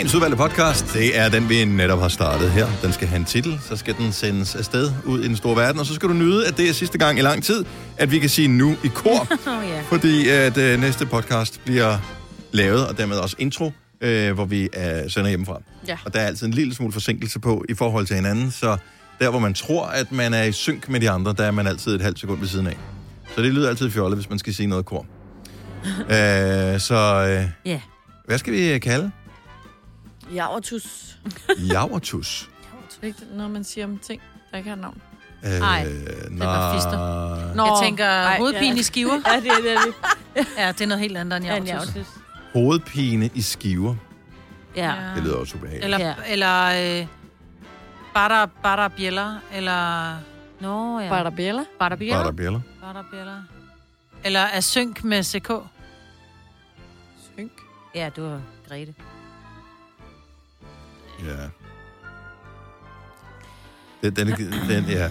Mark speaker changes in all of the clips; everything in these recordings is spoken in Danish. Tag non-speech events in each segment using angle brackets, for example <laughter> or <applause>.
Speaker 1: Dagens udvalgte podcast, det er den, vi netop har startet her. Den skal have en titel, så skal den sendes afsted ud i den store verden, og så skal du nyde, at det er sidste gang i lang tid, at vi kan sige nu i kor, <laughs>
Speaker 2: Oh, ja.
Speaker 1: fordi at øh, næste podcast bliver lavet, og dermed også intro, øh, hvor vi er, sender hjemmefra.
Speaker 3: Ja.
Speaker 1: Og der er altid en lille smule forsinkelse på i forhold til hinanden, så der, hvor man tror, at man er i synk med de andre, der er man altid et halvt sekund ved siden af. Så det lyder altid fjollet, hvis man skal sige noget kor. <laughs> øh, så øh,
Speaker 2: Ja.
Speaker 1: hvad skal vi kalde?
Speaker 3: Javertus.
Speaker 1: Javertus.
Speaker 3: Det er ikke noget, man siger om ting, der ikke har navn.
Speaker 1: Øh,
Speaker 2: Ej,
Speaker 1: nej.
Speaker 2: fister.
Speaker 3: Nå,
Speaker 4: Jeg tænker
Speaker 3: ej,
Speaker 4: hovedpine
Speaker 3: ja.
Speaker 4: i skiver.
Speaker 3: Ja, det er det. det.
Speaker 4: Ja, det er noget helt andet end
Speaker 2: Ja,
Speaker 4: javtus.
Speaker 1: Hovedpine i skiver.
Speaker 2: Ja.
Speaker 1: Det lyder også ubehageligt.
Speaker 4: Eller,
Speaker 2: Ja.
Speaker 4: eller øh, batter, batter bjæller, eller
Speaker 2: Nå, ja.
Speaker 3: Var der bjæller?
Speaker 2: Var der bjæller?
Speaker 1: Bare der bjæller.
Speaker 4: batter bjæller. Eller er synk med CK.
Speaker 3: Synk.
Speaker 2: Ja, du var Grete.
Speaker 1: Ja. Den, den, den, ja.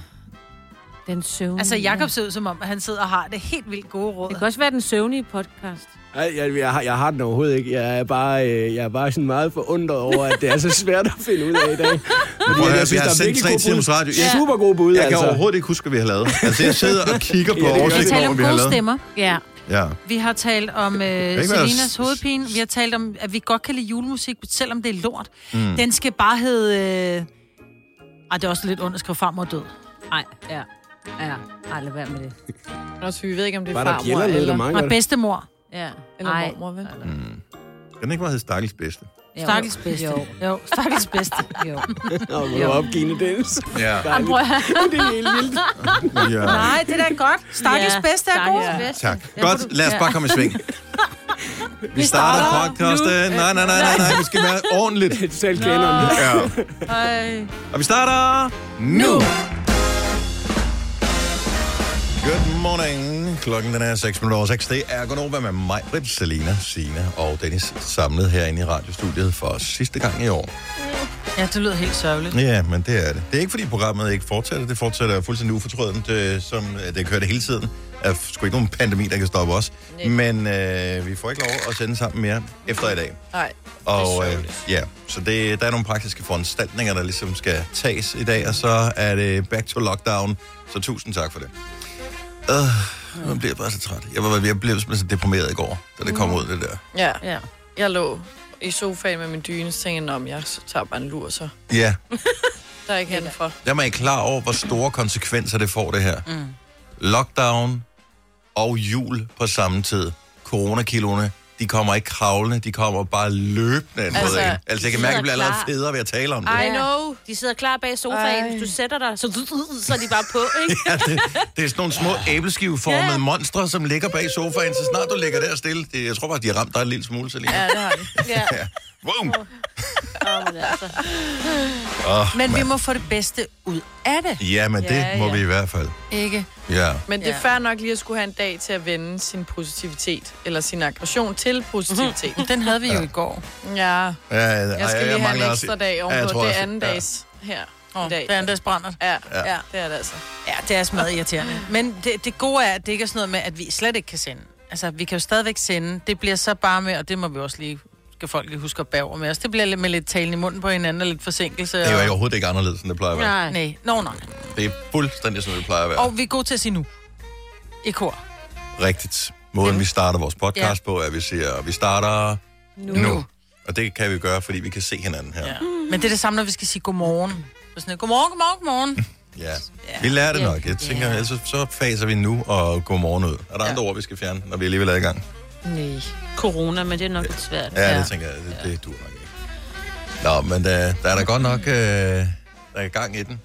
Speaker 2: Den søvnige.
Speaker 4: Altså, Jakob ser ud som om, at han sidder og har det helt vildt gode råd.
Speaker 2: Det kan også være den søvnige podcast.
Speaker 5: Ej, jeg, jeg, har, jeg har den overhovedet ikke. Jeg er bare, øh, jeg er bare sådan meget forundret over, at det er så svært at finde ud af i dag. Fordi
Speaker 1: Prøv
Speaker 5: jeg
Speaker 1: vi
Speaker 5: synes,
Speaker 1: har
Speaker 5: der er
Speaker 1: sendt tre timers radio. Jeg,
Speaker 5: Super gode bud,
Speaker 1: jeg kan
Speaker 5: altså.
Speaker 1: overhovedet ikke huske, hvad vi har lavet. Altså, jeg sidder og kigger på
Speaker 5: Ja, det gør
Speaker 4: Vi har
Speaker 1: oversigten over,
Speaker 4: om
Speaker 1: hvad vi har
Speaker 4: gode
Speaker 1: lavet.
Speaker 4: stemmer.
Speaker 2: Ja.
Speaker 1: Ja.
Speaker 4: Vi har talt om øh, Selinas
Speaker 1: s-
Speaker 4: hovedpine. Vi har talt om, at vi godt kan lide julemusik, selvom det er lort. Mm. Den skal bare hedde... Øh... Ej, det er også lidt ondt at skrive farmor død.
Speaker 2: Nej, ja. Ja, ej, lad være med det.
Speaker 3: Også, vi ved ikke, om det er
Speaker 5: Bare der
Speaker 3: farmor
Speaker 5: bjæller lidt, der
Speaker 3: eller,
Speaker 5: mange
Speaker 4: Og bedstemor.
Speaker 2: Ja.
Speaker 3: eller
Speaker 2: Ej.
Speaker 3: mormor, vel?
Speaker 1: Kan den ikke bare hedde Stakkels Bedste?
Speaker 4: Stakkels bedste.
Speaker 2: Jo.
Speaker 4: jo stakkels bedste.
Speaker 2: Jo.
Speaker 5: Nå, må du opgive Dennis.
Speaker 1: Ja.
Speaker 5: Dejligt. Det er helt vildt.
Speaker 1: ja.
Speaker 4: Nej, det er da godt. Stakkels
Speaker 2: Ja,
Speaker 4: bedste er god.
Speaker 1: Tak. Godt, lad os bare komme i sving. <laughs> Vi starter podcastet. Nej, nej, nej, nej, nej. Vi skal være ordentligt.
Speaker 5: Det <laughs> er totalt kanon.
Speaker 1: Ja. Og vi starter nu. Good morning. Klokken den er 6 minutter over 6. Det er Gunova med mig, Britt, Selina, Sina og Dennis samlet herinde i radiostudiet for sidste gang i år.
Speaker 4: Ja, det lyder helt sørgeligt.
Speaker 1: Ja, men det er det. Det er ikke, fordi programmet ikke fortsætter. Det fortsætter fuldstændig ufortrødent, øh, som øh, det kører det hele tiden. Der er sgu ikke nogen pandemi, der kan stoppe os. Men øh, vi får ikke lov at sende sammen mere efter i dag.
Speaker 3: Nej.
Speaker 1: Og øh, ja, så det, der er nogle praktiske foranstaltninger, der ligesom skal tages i dag, og så er det back to lockdown. Så tusind tak for det. Øh, man bliver bare så træt. Jeg, var, jeg blev simpelthen så deprimeret i går, da det kom ud, det der.
Speaker 3: Ja.
Speaker 2: Ja.
Speaker 3: Jeg lå i sofaen med min dyne, så tænkte jeg, om jeg tager bare en lur, så
Speaker 1: Ja, <laughs>
Speaker 3: der er ikke hen for.
Speaker 1: der er man ikke klar over, hvor store konsekvenser det får, det her. Mm. Lockdown og jul på samme tid. Coronakiloene, de kommer ikke kravlende, de kommer bare løbende. Altså,
Speaker 3: Altså,
Speaker 1: altså jeg kan mærke, at jeg bliver allerede federe ved at tale om det.
Speaker 3: I know.
Speaker 2: De sidder klar bag sofaen.
Speaker 3: Ej.
Speaker 2: Hvis du sætter dig, så, så er de bare på, ikke? <laughs>
Speaker 1: Ja, det, det er sådan nogle små æbleskiveformede
Speaker 2: Ja.
Speaker 1: monstre, som ligger bag sofaen, så snart du ligger der stille. Det, jeg tror bare, de har ramt dig en lille smule, Selina.
Speaker 3: Ja, det har de. <laughs>
Speaker 2: Ja.
Speaker 1: Ja. Boom!
Speaker 2: Men altså.
Speaker 1: Oh,
Speaker 4: Men vi må få det bedste ud af det.
Speaker 1: Ja, men det
Speaker 3: Ja,
Speaker 1: må
Speaker 3: ja.
Speaker 1: vi i hvert fald.
Speaker 4: Ikke?
Speaker 1: Ja.
Speaker 3: Men det er fair nok lige at skulle have en dag til at vende sin positivitet, eller sin aggression til positivitet.
Speaker 4: Den havde vi jo i går.
Speaker 3: Ja,
Speaker 1: ja, ja
Speaker 3: jeg skal lige have en ekstra dag
Speaker 1: Ja, jeg
Speaker 3: ovenpå.
Speaker 1: tror
Speaker 3: det er
Speaker 1: også-
Speaker 3: anden
Speaker 1: ja.
Speaker 3: dags her
Speaker 4: Oh,
Speaker 3: i dag.
Speaker 4: det er Anders Brændert.
Speaker 3: Ja,
Speaker 1: Ja.
Speaker 3: ja, det er det altså.
Speaker 4: Ja, det er smadret irriterende. Men det, det gode er, at det ikke er sådan noget med, at vi slet ikke kan sende. Altså, vi kan jo stadigvæk sende. Det bliver så bare med, og det må vi også lige skal folk lige huske at bære over med os. Det bliver lidt med lidt talen i munden på hinanden og lidt forsinkelse.
Speaker 1: Det er jo
Speaker 4: og...
Speaker 1: overhovedet ikke anderledes, end det plejer at være.
Speaker 2: Nej.
Speaker 4: Nej, nå, nej.
Speaker 1: Det er fuldstændig, som det plejer at være.
Speaker 4: Og vi er gode til at sige nu. I kor.
Speaker 1: Rigtigt. Måden, vi starter vores podcast på, er, at vi siger, at vi starter nu. nu. Og det kan vi gøre, fordi vi kan se hinanden her.
Speaker 4: Ja. Men det er det samme, når vi skal sige godmorgen. Så sådan, godmorgen, godmorgen, godmorgen. <laughs>
Speaker 1: Ja. Vi lærer det
Speaker 2: Ja.
Speaker 1: nok. Jeg tænker,
Speaker 2: Ja.
Speaker 1: ellers så faser vi nu og godmorgen ud. Er der andre ord, vi skal fjerne, når vi alligevel er i gang?
Speaker 2: Nej. Corona, men det er nok lidt svært.
Speaker 1: Ja, det tænker jeg, det, det duer nok ikke. Nå, men der, der er da godt nok, øh, der er gang i den.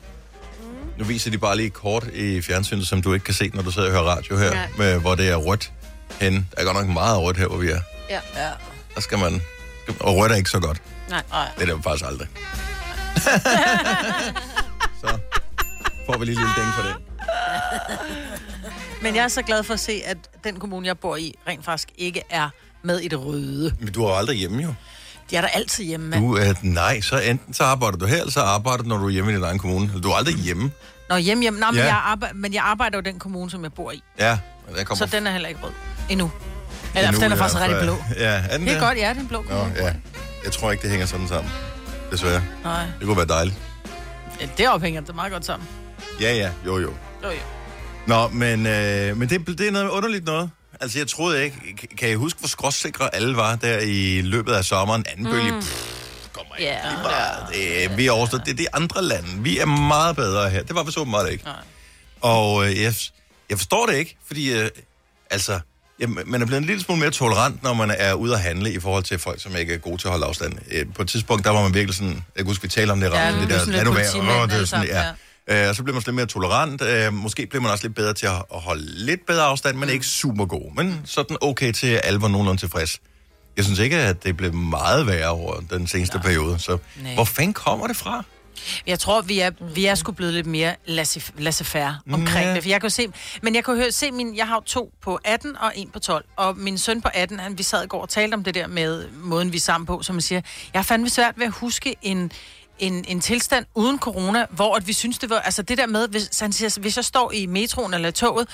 Speaker 1: Nu viser de bare lige kort i fjernsynet, som du ikke kan se, når du sidder og hører radio her,
Speaker 2: Nej.
Speaker 1: med, hvor det er rødt henne. Der er godt nok meget rødt her, hvor vi er.
Speaker 2: Ja.
Speaker 3: Ja.
Speaker 1: Der skal man... Og rødt er ikke så godt.
Speaker 2: Nej.
Speaker 1: Det er det jo faktisk aldrig. <laughs> så får vi lige lille ding for det.
Speaker 4: Men jeg er så glad for at se, at den kommune, jeg bor i, rent faktisk ikke er med i det røde.
Speaker 1: Men du er jo aldrig hjemme, jo.
Speaker 4: De er der altid hjemme, mand.
Speaker 1: Du, øh, nej, så enten så arbejder du her, eller så arbejder du, når du er hjemme i din egen kommune. Du er aldrig hjemme.
Speaker 4: Nå, hjem, hjem. Nå, men,
Speaker 1: Ja.
Speaker 4: jeg arbejder, men jeg arbejder jo i den kommune, som jeg bor i.
Speaker 1: Ja, der kommer
Speaker 4: Så den er heller ikke rød. Endnu. Eller,
Speaker 1: endnu
Speaker 4: den er faktisk
Speaker 1: hvert
Speaker 4: rigtig blå.
Speaker 1: Ja, er den
Speaker 4: Det er
Speaker 1: der?
Speaker 4: godt, ja, den blå
Speaker 1: Nå,
Speaker 4: kommune.
Speaker 1: ja. jeg tror ikke, det hænger sådan sammen. Desværre.
Speaker 4: Nej.
Speaker 1: Det kunne være dejligt.
Speaker 4: Ja, det ophænger det meget godt sammen.
Speaker 1: Ja, ja, jo, jo.
Speaker 4: Jo, jo.
Speaker 1: Nå, men, øh, men det, det er noget underligt noget. Altså, jeg troede ikke... Kan- Kan I huske, hvor skråsikre alle var der i løbet af sommeren? Anden bølge, mm. kommer ikke.
Speaker 2: Ja.
Speaker 1: Det er bare, det, er- vi er overstået. Det er de andre lande. Vi er meget bedre her. Det var vi så meget ikke.
Speaker 4: Nej.
Speaker 1: Og øh, jeg, jeg forstår det ikke, fordi... Øh, altså, ja, man er blevet en lille smule mere tolerant, når man er ude at handle i forhold til folk, som ikke er gode til at holde afstand. Øh, på et tidspunkt, der var man virkelig sådan... Jeg kan huske, vi taler om det,
Speaker 4: Ja, vi
Speaker 1: det
Speaker 4: blev
Speaker 1: der, lad nu være. Åh, det er sådan,
Speaker 4: sammen,
Speaker 1: ja. Øh, og så bliver man lidt mere tolerant. Øh, måske bliver man også lidt bedre til at, holde lidt bedre afstand,
Speaker 4: Mm.
Speaker 1: men ikke super god. Men sådan okay til, at alle var nogenlunde tilfreds. Jeg synes ikke, at det blev meget værre over den seneste Nej. periode. Så
Speaker 4: Nej.
Speaker 1: hvor fanden kommer det fra?
Speaker 4: Jeg tror, vi er, vi er sgu blevet lidt mere laissez- laissez-faire omkring
Speaker 1: Ja.
Speaker 4: det. For jeg kan se, men jeg kan høre, se min, jeg har to på 18 og en på 12. Og min søn på 18, han, vi sad i går og talte om det der med måden, vi er sammen på, som man siger, jeg har fandme svært ved at huske en, en, en tilstand uden corona, hvor at vi synes, det var, altså det der med, hvis, han siger, hvis jeg står i metroen eller toget,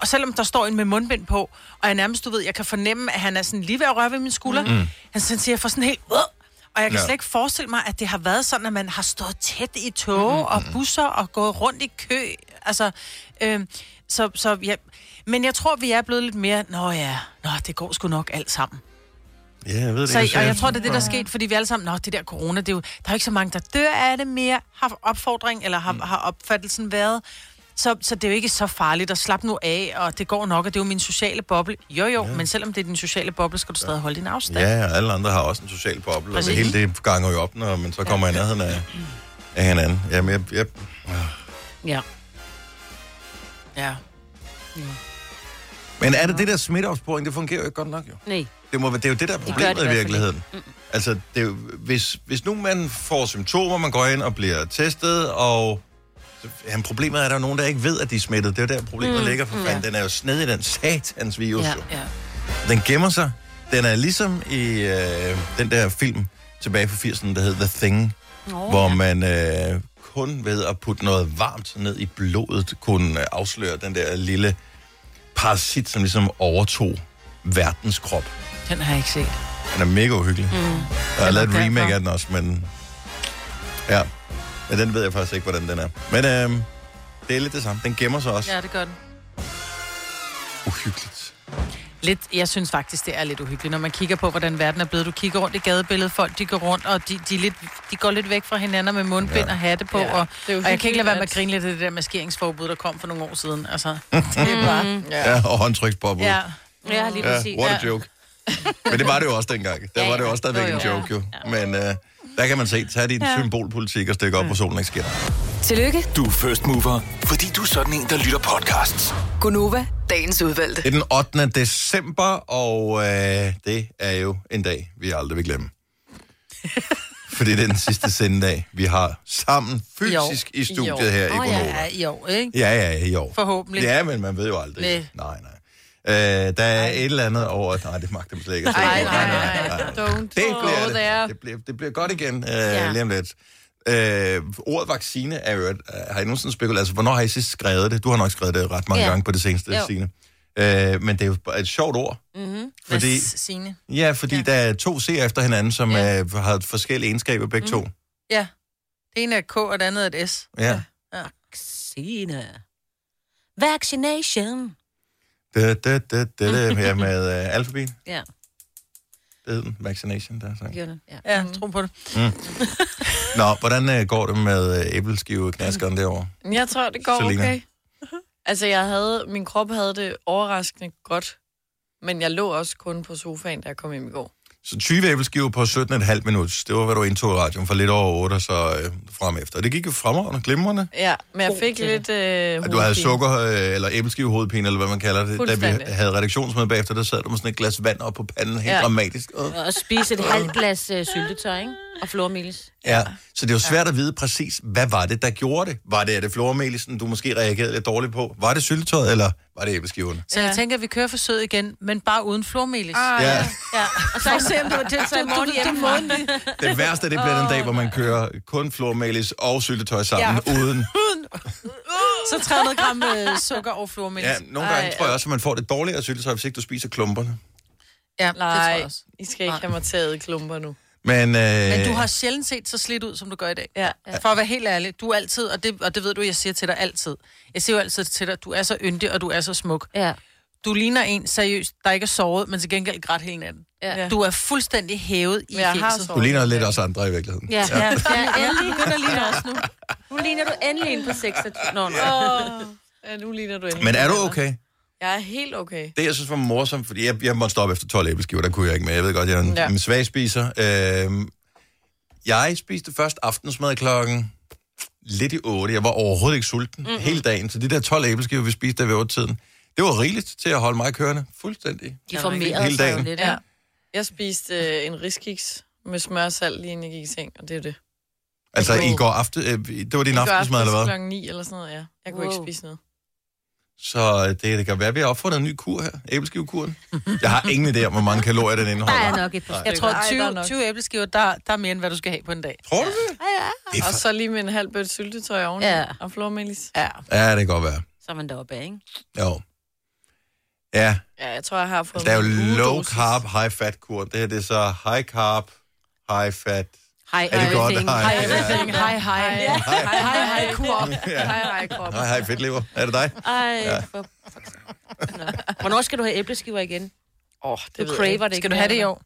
Speaker 4: og selvom der står en med mundbind på, og jeg nærmest, du ved, jeg kan fornemme, at han er sådan lige ved at røre ved min skulder, mm. han sådan siger, jeg får sådan helt, øh, og jeg kan
Speaker 1: Ja.
Speaker 4: slet ikke forestille mig, at det har været sådan, at man har stået tæt i tog mm, og busser og gået rundt i kø. Altså, øh, så, så ja. Men jeg tror, vi er blevet lidt mere, nå ja, nå, det går sgu nok alt sammen.
Speaker 1: Ja, jeg ved det
Speaker 4: Så,
Speaker 1: ikke.
Speaker 4: og jeg tror, det er det, der er sket, fordi vi alle sammen, nå, det der corona, det er jo, der er jo ikke så mange, der dør af det mere, har opfordring, eller har, mm. har opfattelsen været. Så, så det er jo ikke så farligt, og slap nu af, og det går nok, og det er jo min sociale boble. Jo, jo, ja. men selvom det er din sociale boble, skal du stadig holde din afstand.
Speaker 1: Ja, og alle andre har også en social boble, og det
Speaker 4: Præcis.
Speaker 1: hele det ganger jo op, når man så kommer ja. i nærheden af, af hinanden. Jamen, jeg, jeg,
Speaker 2: Ja.
Speaker 4: ja.
Speaker 1: men er det det der smitteopsporing, det fungerer jo ikke godt nok, jo.
Speaker 2: Nej.
Speaker 1: Det, må, være- det er jo det, der er
Speaker 2: gør det
Speaker 1: problemet
Speaker 2: i
Speaker 1: virkeligheden. Altså, det er jo, hvis, hvis nu man får symptomer, man går ind og bliver testet, og jamen, problemet er, at der er nogen, der ikke ved, at de er smittet. Det er jo der, problemet mm, ligger for fanden. Den er jo sned i den satans virus.
Speaker 2: Ja.
Speaker 1: jo.
Speaker 4: ja.
Speaker 1: Den gemmer sig. Den er ligesom i øh, den der film tilbage fra 80'erne, der hed The Thing,
Speaker 2: Oh,
Speaker 1: hvor man øh, kun ved at putte noget varmt ned i blodet, kunne øh, afsløre den der lille parasit, som ligesom overtog verdens krop.
Speaker 4: Den har jeg ikke set.
Speaker 1: Den er mega uhyggelig. Mm. Der er lavet et remake
Speaker 4: derfor.
Speaker 1: af den også, men... Ja, men den ved jeg faktisk ikke, hvordan den er. Men øh, det er lidt det samme. Den gemmer sig også.
Speaker 4: Ja, det gør den.
Speaker 1: Uhyggeligt.
Speaker 4: Lidt, jeg synes faktisk, det er lidt uhyggeligt, når man kigger på, hvordan verden er blevet. Du kigger rundt i gadebilledet, folk de går rundt, og de, de, er lidt, de går lidt væk fra hinanden med mundbind
Speaker 1: Ja.
Speaker 4: ja. og hatte på.
Speaker 3: Ja,
Speaker 4: og,
Speaker 3: det er jo
Speaker 4: og jeg kan ikke lade være med at grine lidt af det der maskeringsforbud, der kom for nogle år siden. Altså, det er bare...
Speaker 1: Ja, ja og håndtrykspåbud.
Speaker 4: Ja.
Speaker 2: Ja, lige
Speaker 1: Ja,
Speaker 2: præcis.
Speaker 1: what a
Speaker 2: Ja.
Speaker 1: joke. Men det var det jo også dengang. Der
Speaker 2: Ja,
Speaker 1: var det jo
Speaker 2: ja.
Speaker 1: også stadigvæk
Speaker 2: Jo,
Speaker 1: en
Speaker 2: jo.
Speaker 1: joke, jo. Men øh, der kan man se, tag din symbolpolitik og stikke op, hvor solen ikke skinner.
Speaker 6: Tillykke,
Speaker 7: Du er first mover, fordi du er sådan en, der lytter podcasts.
Speaker 6: Gunova, dagens udvalgte.
Speaker 1: Det er den 8. december, og øh, det er jo en dag, vi aldrig vil glemme. <laughs> Fordi det er den sidste sendedag, vi har sammen fysisk i studiet
Speaker 3: Jo.
Speaker 1: her i
Speaker 4: Åh,
Speaker 1: Gonova.
Speaker 4: ja, i år, ikke?
Speaker 1: Ja, ja, i år.
Speaker 4: Forhåbentlig.
Speaker 1: Ja, men man ved jo aldrig.
Speaker 4: Nej.
Speaker 1: Nej, nej. Øh, der er et eller andet over... Nej, det magter man slet ikke. se.
Speaker 3: Nej, nej, nej. Don't
Speaker 1: Det bliver, det, det, bliver, det bliver godt igen øh,
Speaker 2: Ja.
Speaker 1: lige om lidt. Øh, ordet vaccine er jo... øh, Har I nogensinde spekuleret? Altså, hvornår har I sidst skrevet det? Du har nok skrevet det ret mange
Speaker 2: Ja.
Speaker 1: gange på det seneste,
Speaker 2: Jo.
Speaker 1: Signe. Øh, men det er jo et sjovt ord.
Speaker 2: Mm-hmm.
Speaker 1: Fordi,
Speaker 4: Signe.
Speaker 1: ja, fordi ja. der er to C'er efter hinanden, som
Speaker 4: Ja.
Speaker 1: øh, har forskellige egenskaber begge to.
Speaker 4: Ja. Det ene er K, og det andet er et S.
Speaker 1: Ja.
Speaker 2: Vaccine. Vaccination.
Speaker 1: Det, det, det, det, det her med øh, <laughs> alfabet.
Speaker 2: Ja,
Speaker 1: Det hed den. Vaccination, der er
Speaker 2: det gjorde det. Ja.
Speaker 4: Ja, tro på det.
Speaker 1: Nå, hvordan øh, går det med øh, æbleskiveknaskeren derovre?
Speaker 3: Jeg tror, det går
Speaker 1: Selina.
Speaker 3: okay. Altså, jeg havde, min krop havde det overraskende godt, men jeg lå også kun på sofaen, da jeg kom hjem i går.
Speaker 1: Så 20 æbleskiver på 17,5 minut. Det var, hvad du indtog i radioen for lidt over 8 og så øh, frem efter. Og det gik jo fremragende, glimrende.
Speaker 3: Ja, men jeg fik
Speaker 2: til
Speaker 3: lidt øh,
Speaker 1: At du havde
Speaker 3: hovedpine.
Speaker 1: sukker, øh, eller æbleskivehovedpine, eller hvad man kalder det. Da vi havde redaktionsmøde bagefter, der sad du med sådan et glas vand op på panden, helt. Ja. dramatisk. Øh.
Speaker 2: Og spise et halvt glas øh, syltetøj, ikke? Og flormelis.
Speaker 1: Ja, så det er jo svært at vide præcis, hvad var det, der gjorde det? Var det, er det flormelisen, du måske reagerede lidt dårligt på? Var det syltetøjet, eller var det æbleskiverne?
Speaker 4: Så jeg tænker, at vi kører forsøget igen, men bare uden flormelis.
Speaker 3: Ah,
Speaker 1: Ja.
Speaker 3: ja.
Speaker 4: Ja. Og så se, om du det så i morgen hjemme.
Speaker 1: Det værste, det bliver den dag, hvor man kører kun flormelis og syltetøj sammen, ja. uden...
Speaker 4: Så 300 gram øh, sukker og flormelis.
Speaker 1: Ja, nogle gange
Speaker 3: Ej,
Speaker 1: tror jeg også, at man får det dårligere syltetøj, hvis ikke du spiser klumperne.
Speaker 4: ja det tror
Speaker 3: Nej,
Speaker 4: jeg også.
Speaker 3: I skal ikke have mig taget i klumper nu.
Speaker 1: Men, øh,
Speaker 4: Men du har sjældent set så slidt ud, som du gør i dag.
Speaker 3: Ja.
Speaker 4: For at være helt ærlig, du er altid, og det, og det ved du, jeg siger til dig altid. Jeg siger jo altid til dig, du er så yndig, og du er så smuk.
Speaker 2: Ja.
Speaker 4: Du ligner en seriøst, der ikke er sovet, men til gengæld grædt hele natten.
Speaker 2: Ja.
Speaker 4: Du er fuldstændig hævet i
Speaker 3: jeg har
Speaker 1: du ligner lidt også andre i virkeligheden.
Speaker 2: Ja, ja. ja endelig.
Speaker 4: begynder at ligne os nu.
Speaker 2: Nu ligner du endelig en på 26. Nå, nå.
Speaker 3: Ja, nu ligner du endelig.
Speaker 1: Men er du okay?
Speaker 3: Jeg er helt okay.
Speaker 1: Det, jeg synes var morsomt, fordi jeg, jeg måtte stoppe efter 12 æbleskiver, der kunne jeg ikke mere. Jeg ved godt, jeg er en, ja. En svag spiser. Øh, jeg spiste først aftensmad klokken lidt i 8. Jeg var overhovedet ikke sulten mm-hmm. hele dagen, så de der 12 æbleskiver, vi spiste der ved 8-tiden, det var rigeligt til at holde mig kørende fuldstændig.
Speaker 2: De formerede
Speaker 1: Hele dagen.
Speaker 2: lidt,
Speaker 3: Ja. Jeg spiste øh, en riskiks med smør og salt lige inden jeg gik i seng, og det er det.
Speaker 1: Altså i går aften, øh, det var din aftensmad, eller hvad?
Speaker 3: klokken 9 eller sådan noget, ja. Jeg kunne. Wow. ikke spise noget.
Speaker 1: Så øh, det, det kan være, at vi har opfundet en ny kur her, æbleskivekuren. Jeg har ingen idé om, hvor mange kalorier den
Speaker 2: Der er
Speaker 1: indeholder.
Speaker 2: nok et par
Speaker 4: Jeg tror,
Speaker 3: Ej, der er
Speaker 4: 20,
Speaker 3: nok.
Speaker 4: 20 æbleskiver, der, der er mere, end hvad du skal have på en dag.
Speaker 1: Tror du det? det er
Speaker 3: Og så lige med en halv bøtte syltetøj oven
Speaker 2: Ja.
Speaker 3: og flormelis.
Speaker 4: Ja.
Speaker 1: Ja, det kan godt være.
Speaker 2: Så er man deroppe af, ikke?
Speaker 1: Jo. Ja,
Speaker 3: Ja, jeg tror, jeg har fået
Speaker 1: der er jo low carb, high fat kur. Det her det er så high carb, high fat.
Speaker 2: Hej,
Speaker 1: Er det. Hej.
Speaker 2: Hej.
Speaker 4: Hej, hej.
Speaker 3: Hej, hej, hej, krop.
Speaker 1: Ja.
Speaker 3: Hej, hej, krop.
Speaker 1: Hej, hej, fedtlever. Er det dig?
Speaker 2: Ej, for... Nå. Hvornår skal du have æbleskiver igen?
Speaker 3: Åh, oh,
Speaker 2: Du
Speaker 3: det ved jeg
Speaker 2: craver det ikke
Speaker 4: Skal du have det i år?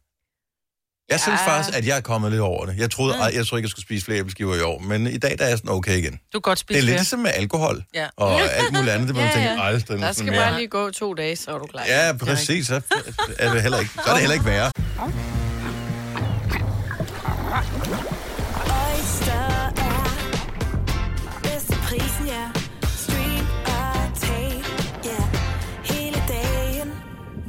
Speaker 1: Jeg synes
Speaker 3: Ja.
Speaker 1: faktisk, at jeg er kommet lidt over det. Jeg troede,
Speaker 2: Mm.
Speaker 1: ej, jeg tror ikke, jeg skulle spise flere æbleskiver i år, men i dag der er jeg sådan okay igen.
Speaker 4: Du kan godt
Speaker 1: Det
Speaker 4: spise
Speaker 1: er lidt ligesom med alkohol
Speaker 4: Ja.
Speaker 1: og alt muligt andet. Det må man
Speaker 3: Ja,
Speaker 1: tænke,
Speaker 3: ja.
Speaker 1: aldrig
Speaker 3: Der skal bare lige gå to dage, så er du klar.
Speaker 1: Ja, præcis. Så er det heller ikke, så er det heller ikke værre.
Speaker 8: Oyster er bedst til prisen, ja. Stream og tag, ja. Hele dagen.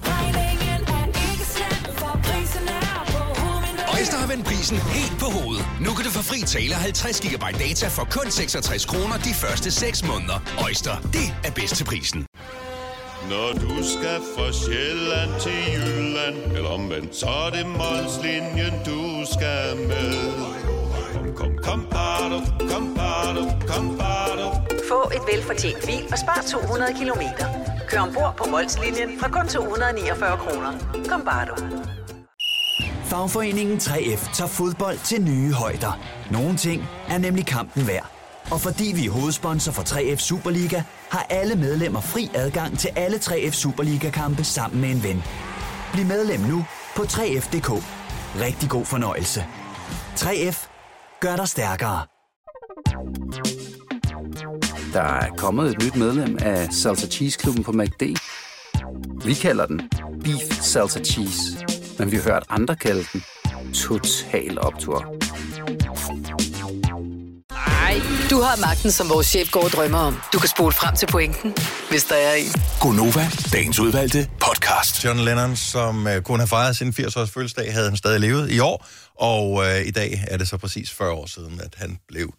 Speaker 8: Regningen er ikke slem, for prisen er på hovedet.
Speaker 7: Har vendt prisen helt på hovedet. Nu kan du få fri tale 50 GB data for kun 66 kroner de første 6 måneder. Øjster, det er bedst til prisen.
Speaker 9: Når du skal fra Sjælland til Jylland Eller omvendt, så er det Molslinjen, du skal med Kom, kom, kom, bado, kom, bado, kom, bado.
Speaker 10: Få et velfortjent bil og spar 200 kilometer. Kør ombord på Molslinjen fra kun 249 kroner. Kom bare du.
Speaker 11: Fagforeningen 3F tager fodbold til nye højder. Nogle ting er nemlig kampen værd. Og fordi vi er hovedsponsor for 3F Superliga, har alle medlemmer fri adgang til alle 3F Superliga-kampe sammen med en ven. Bliv medlem nu på 3F.dk. Rigtig god fornøjelse. 3F gør dig stærkere.
Speaker 12: Der er kommet et nyt medlem af Salsa Cheese Klubben på MACD. Vi kalder den Beef Salsa Cheese, men vi har hørt andre kalde den Total Optor.
Speaker 6: Du har magten, som vores chef går og drømmer om. Du kan spole frem til pointen, hvis der er en.
Speaker 7: Gonova, dagens udvalgte podcast.
Speaker 1: John Lennon, som uh, kunne have fejret sin 80-års fødselsdag, havde han stadig levet i år, og uh, i dag er det så præcis 40 år siden, at han blev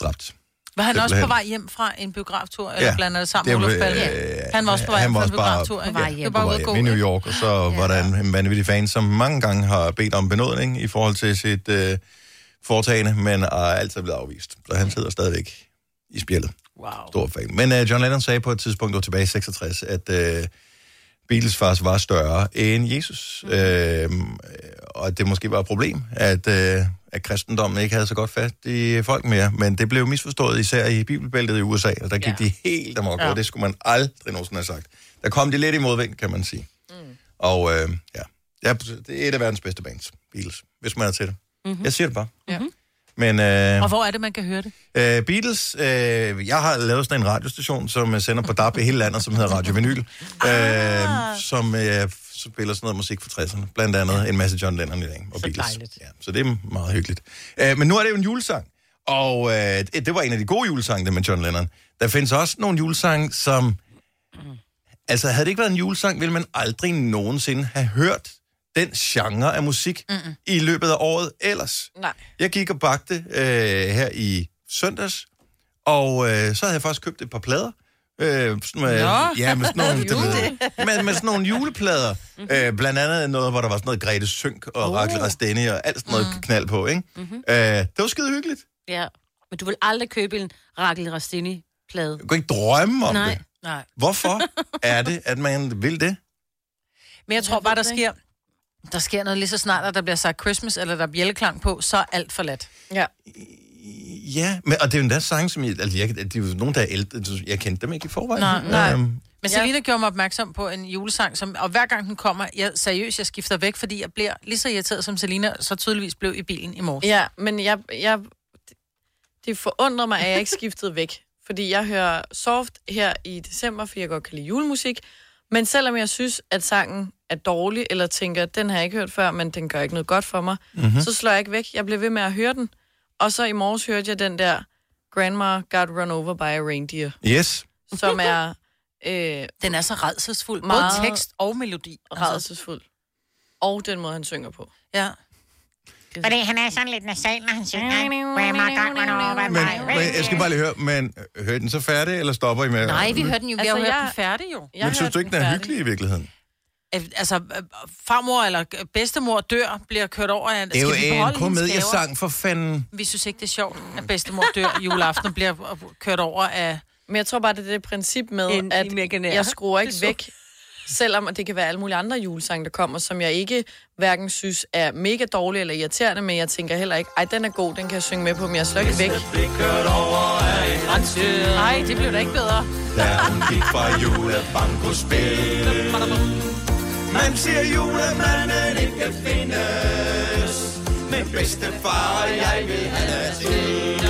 Speaker 1: dræbt.
Speaker 4: Var han også på
Speaker 1: Simpelthen.
Speaker 4: vej hjem fra en biograftur, eller
Speaker 1: Ja.
Speaker 4: blander det sammen med Olof Palme?
Speaker 1: øh,
Speaker 4: Han var også på vej hjem fra en
Speaker 1: også bare
Speaker 4: biograftur,
Speaker 2: på vej
Speaker 4: Det
Speaker 2: hjem.
Speaker 4: bare
Speaker 1: vej
Speaker 4: gå.
Speaker 1: hjem i New? York, og så var der en, en vanvittig fan, som mange gange har bedt om benådning i forhold til sit øh, foretagende, men er altid blevet afvist. Så han sidder stadigvæk i spjældet.
Speaker 4: Wow.
Speaker 1: Stor fan. Men uh, John Lennon sagde på et tidspunkt, det var tilbage i 66, at uh, Beatles faktisk var større end Jesus. Mm. Uh, og at det måske var et problem, at, uh, at kristendommen ikke havde så godt fat i folk mere. Men det blev misforstået især i bibelbæltet i USA, og der gik ja. de helt amok, ja. og det skulle man aldrig nogensinde have sagt. Der kom de lidt i modvind, kan man sige. Mm. Og ja. ja, det er et af verdens bedste bands, Beatles, hvis man er til det. Mm-hmm. Jeg siger det bare.
Speaker 4: Ja.
Speaker 1: Men, øh,
Speaker 4: Og hvor er det, man kan høre det?
Speaker 1: Øh, Beatles, øh, jeg har lavet sådan en radiostation, som øh, sender på DAB i hele landet, som hedder Radio Vinyl, øh, som øh, spiller sådan noget musik fra 60'erne. Blandt andet en masse John Lennon i dag, og
Speaker 4: Så
Speaker 1: Beatles.
Speaker 4: dejligt.
Speaker 1: Ja, så det er meget hyggeligt. Øh, men nu er det jo en julesang, og øh, det det var en af de gode julesange, det med John Lennon. Der findes også nogle julesange, som... Altså, havde det ikke været en julesang, ville man aldrig nogensinde have hørt den genre af musik Mm-mm. i løbet af året ellers.
Speaker 3: Nej.
Speaker 1: Jeg gik og bagte øh, her i søndags, og øh, så havde jeg faktisk købt et par plader. Øh, sådan med,
Speaker 4: Nå.
Speaker 1: ja, med sådan nogle, <laughs> du ved, med, med sådan nogle juleplader. Øh, blandt andet noget, hvor der var sådan noget Grete Synk og oh. Rakel Rasteni og alt sådan noget mm. knald på, ikke? Mm-hmm. Øh, det var skide hyggeligt.
Speaker 2: Ja. Men du vil aldrig købe en Rakel Rastini-plade.
Speaker 1: Jeg kunne ikke drømme om
Speaker 2: Nej.
Speaker 1: det.
Speaker 4: Nej.
Speaker 1: Hvorfor er det, at man vil det?
Speaker 4: Men jeg tror bare, der sker... Der sker noget lige så snart, at der bliver sagt Christmas, eller der er bjælleklang på, så er alt forladt.
Speaker 3: Ja.
Speaker 1: Ja, men, og det er jo endda sange, som jeg, altså, jeg, det er jo nogen, der er ældre. Jeg kendte dem ikke i forvejen.
Speaker 4: Nej, nej.
Speaker 1: Øhm,
Speaker 4: Men Selina gjorde mig opmærksom på en julesang, som, og hver gang den kommer, jeg, seriøst, jeg skifter væk, fordi jeg bliver lige så irriteret, som Selina så tydeligvis blev i bilen i morges.
Speaker 3: Ja, men jeg, jeg, det forundrer mig, at jeg ikke skiftede væk. Fordi jeg hører soft her i december, fordi jeg godt kan lide julemusik. Men selvom jeg synes, at sangen er dårlig, eller tænker, at den har jeg ikke hørt før, men den gør ikke noget godt for mig,
Speaker 1: Mhm.
Speaker 3: mm-hmm. så slår jeg ikke væk. Jeg bliver ved med at høre den. Og så i morges hørte jeg den der Grandma Got Run Over by a Reindeer,
Speaker 1: yes.
Speaker 3: som er... <laughs> Øh,
Speaker 4: Den er så redselsfuld, både tekst og melodi.
Speaker 3: redselsfuld. Og den måde, han synger på.
Speaker 4: Ja.
Speaker 13: Fordi han er sådan lidt nasal, når han synger. Grandma got run over by
Speaker 1: Men, men jeg skal bare lige høre, men øh, hører den så færdig, eller stopper I med?
Speaker 2: Nej, vi hørte den jo. Vi
Speaker 4: Altså,
Speaker 2: har hørt
Speaker 4: jeg-
Speaker 2: den færdig jo.
Speaker 1: Men synes du ikke, den er hyggelig i virkeligheden?
Speaker 4: Øh, Altså, øh, farmor eller bedstemor dør, bliver kørt over af...
Speaker 1: Det er jo en komediesang for fanden.
Speaker 4: Vi synes ikke, det er sjovt, at bedstemor dør juleaften og bliver kørt over af...
Speaker 3: Men jeg tror bare, det er det princip med,
Speaker 2: En
Speaker 3: at
Speaker 2: imaginær.
Speaker 3: jeg skruer ikke væk, selvom det kan være alle mulige andre julesange, der kommer, som jeg ikke hverken synes er mega dårlige eller irriterende, men jeg tænker heller ikke, ej, den er god, den kan jeg synge med på, men jeg slår ikke væk.
Speaker 4: Nej, det blev da ikke bedre.
Speaker 1: Der gik fra julebankospil. Man siger julemanden ikke kan findes. Men bedstefar, jeg vil have til.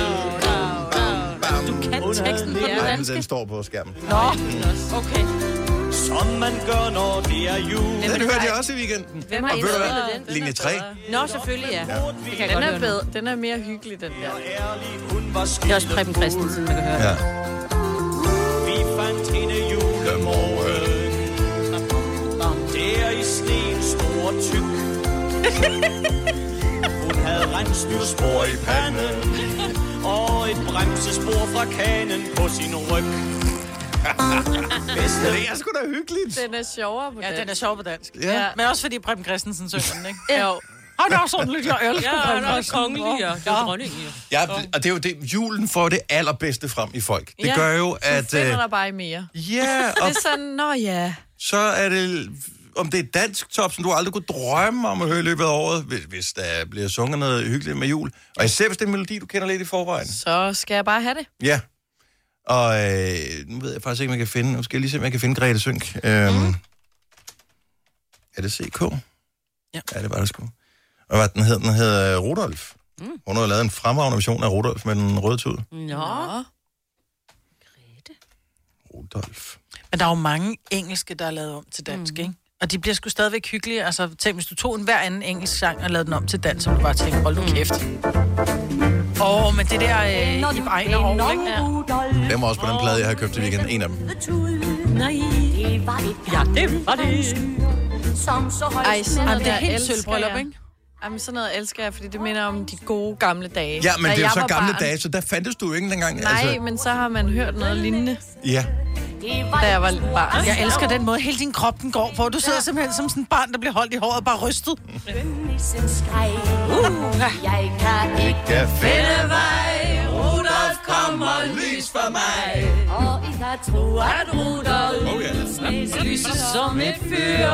Speaker 4: Du kan teksten på
Speaker 1: men
Speaker 4: dansk.
Speaker 1: den står på skærmen.
Speaker 4: Nå, okay.
Speaker 14: Som man gør, når det er jul.
Speaker 1: Den hørte jeg også i weekenden.
Speaker 2: Hvem har
Speaker 1: Og ved du hvad?
Speaker 2: indspillet den?
Speaker 1: Linje 3.
Speaker 2: Nå, selvfølgelig, ja. Det kan jeg
Speaker 3: Den er, bedre, den er mere hyggelig, den der.
Speaker 2: Det er også Preben Christensen, man kan høre.
Speaker 1: Ja.
Speaker 14: Vi fandt hende julemorgen. Hun havde rensdyrspor i panden. Og et bremsespor fra kanen på sin ryg. Bedste
Speaker 1: Det er sgu da hyggeligt.
Speaker 3: Den er sjovere på
Speaker 4: Ja,
Speaker 3: dansk.
Speaker 4: den er sjov på dansk.
Speaker 1: Ja.
Speaker 4: Men også fordi Preben Christensen synger den, ikke?
Speaker 3: Jo.
Speaker 4: Han er sådan lidt, jeg elsker
Speaker 2: Ja,
Speaker 4: Preben
Speaker 2: han er
Speaker 4: Christensen.
Speaker 2: kongelig, ja. Det er dronningen, ja.
Speaker 1: Ja, og det er jo det, julen får det allerbedste frem i folk. Det
Speaker 3: Ja,
Speaker 1: gør jo, at...
Speaker 3: finder
Speaker 1: øh,
Speaker 3: dig bare mere.
Speaker 1: Ja,
Speaker 3: Det
Speaker 1: og
Speaker 3: er sådan, nå ja.
Speaker 1: så er det... Om det er dansk top, som du aldrig kunne drømme om at høre i løbet af året, hvis, hvis der bliver sunget noget hyggeligt med jul. Og især hvis det er en melodi, du kender lidt i forvejen.
Speaker 3: Så skal jeg bare have det.
Speaker 1: Ja. Og øh, nu ved jeg faktisk ikke, om jeg kan finde... Nu skal jeg lige se, om jeg kan finde Grete Sønk. Øhm,
Speaker 3: Mm.
Speaker 1: Er det CK?
Speaker 4: Ja.
Speaker 1: Ja, det var det sgu. Og hvad den hed? Den hed øh, Rudolf. Mm. Hun har lavet en fremragende version af Rudolf med den røde tud.
Speaker 2: Nå.
Speaker 1: Rudolf.
Speaker 4: Men der er jo mange engelske, der er lavet om til dansk, mm. ikke? Og de bliver sgu stadigvæk hyggelige. Altså, tænk, hvis du tog en hver anden engelsk sang og lavede den om til dans, så ville du bare tænke, hold nu kæft. Åh, oh, men det der øh, i Ejner over, ikke?
Speaker 1: Den var også på den plade, jeg har købt til weekenden. En af dem.
Speaker 2: Ja, det var det.
Speaker 13: som så højt
Speaker 3: Ej, sådan
Speaker 4: Jamen, det er
Speaker 3: der
Speaker 4: helt sølvbryllup, ikke?
Speaker 3: Jamen, sådan noget elsker jeg, fordi det minder om de gode gamle dage.
Speaker 1: Ja, men
Speaker 3: Da
Speaker 1: det er jo så
Speaker 3: var
Speaker 1: gamle
Speaker 3: barn-
Speaker 1: dage, så der fandtes du jo ikke engang.
Speaker 3: Nej, altså... men så har man hørt noget lignende,
Speaker 1: Ja.
Speaker 3: da jeg var barn.
Speaker 4: Jeg elsker den måde, hele din krop den går på. Du sidder simpelthen som sådan et barn, der bliver holdt i håret og bare rystet.
Speaker 13: Uh, jeg kan ikke finde vej. Rudolf kommer lys for mig. Og I kan tro, at Rudolf
Speaker 1: Oh, ja.
Speaker 13: lyser som et fyr.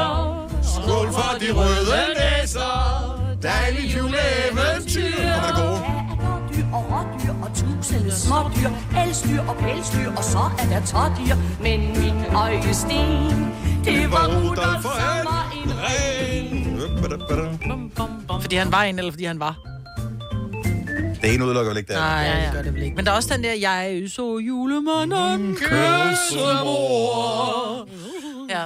Speaker 1: Skål for de røde næser. Dejligt juleeventyr. Kommer det gode?
Speaker 13: dyr og rådyr og tusinde smådyr, elsdyr og pelsdyr, og så er der tådyr. Men min øjesten, det var Rudolf, som var en
Speaker 4: Fordi han var en, eller fordi han var.
Speaker 1: Det ene udelukker vel ikke det andet.
Speaker 4: Nej, ja, det gør det vel ikke. Men der er også den der, jeg så julemanden kyssemor. Ja.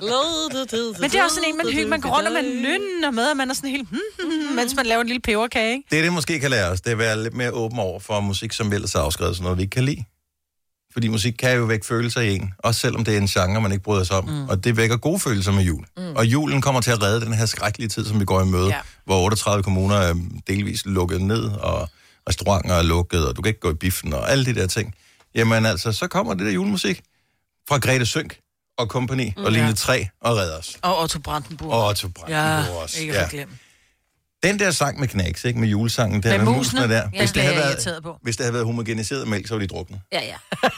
Speaker 4: Men det er også sådan en, man hygger, man går rundt og man nynner med, og man er sådan helt, hmm, hmm, hmm, mens man laver en lille peberkage, ikke?
Speaker 1: Det, det måske kan lære os, det er at være lidt mere åben over for musik, som vi ellers er afskrevet, sådan noget, vi ikke kan lide. Fordi musik kan jo vække følelser i en, også selvom det er en genre, man ikke bryder sig om. Mm. Og det vækker gode følelser med jul. Mm. Og julen kommer til at redde den her skrækkelige tid, som vi går i møde, ja. hvor 38 kommuner er delvis lukket ned, og restauranter er lukket, og du kan ikke gå i biffen, og alle de der ting. Jamen altså, så kommer det der julemusik fra Grete Sønk og kompagni, mm, og linje 3 og redder os.
Speaker 4: Og Otto Brandenburg.
Speaker 1: Og Otto Brandenburg
Speaker 4: ja,
Speaker 1: også.
Speaker 4: ikke
Speaker 1: Ja.
Speaker 4: at glemme.
Speaker 1: Den der sang med knæks, ikke? Med julesangen, der
Speaker 4: Med
Speaker 1: med
Speaker 4: musene?
Speaker 1: musene der.
Speaker 4: Ja,
Speaker 1: Hvis
Speaker 4: det
Speaker 1: det,
Speaker 4: er
Speaker 1: havde været,
Speaker 4: på.
Speaker 1: hvis det havde været homogeniseret mælk, så var de druknet.
Speaker 2: Ja, ja. <laughs>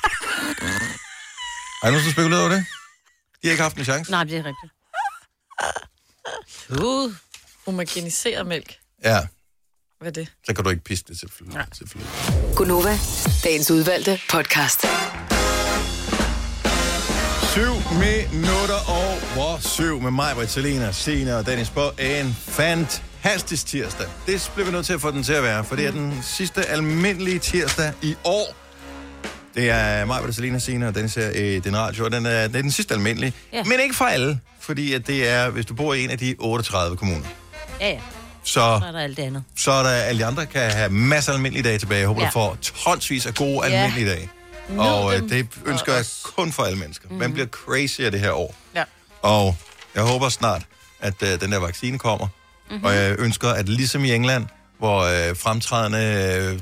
Speaker 1: Har I nogen, som spekuleret over det? De har ikke haft en chance.
Speaker 2: Nej, det er rigtigt. Uh.
Speaker 3: Homogeniseret mælk.
Speaker 1: Ja,
Speaker 3: Hvad er det?
Speaker 1: så kan du ikke pisse det selvfølgelig. selvfølgelig.
Speaker 6: Gunova, dagens udvalgte podcast.
Speaker 1: 7 minutter over 7 med mig, Britt, Selina, Signe og Dennis på en fantastisk tirsdag. Det bliver vi nødt til at få den til at være, for det er den sidste almindelige tirsdag i år. Det er mig, Britt, Selina, Signe og Dennis her i den radio, og den er, det er den sidste almindelige.
Speaker 2: Ja.
Speaker 1: Men ikke for alle, fordi at det er, hvis du bor i en af de 38 kommuner.
Speaker 2: Ja, ja.
Speaker 1: Så,
Speaker 2: Så er der alt det andet.
Speaker 1: så er der alle de andre, kan have masser af almindelige dage tilbage. Jeg håber,
Speaker 2: ja.
Speaker 1: du får tonsvis af gode
Speaker 2: Ja.
Speaker 1: almindelige dage.
Speaker 3: Nyd
Speaker 1: Og øh, det ønsker jeg kun for alle mennesker.
Speaker 2: Mhm.
Speaker 1: Man bliver crazy af det her år.
Speaker 4: Ja.
Speaker 1: Og jeg håber snart, at øh, den der vaccine kommer.
Speaker 2: Mhm.
Speaker 1: Mm-hmm. Og jeg ønsker, at ligesom i England, hvor øh, fremtrædende øh,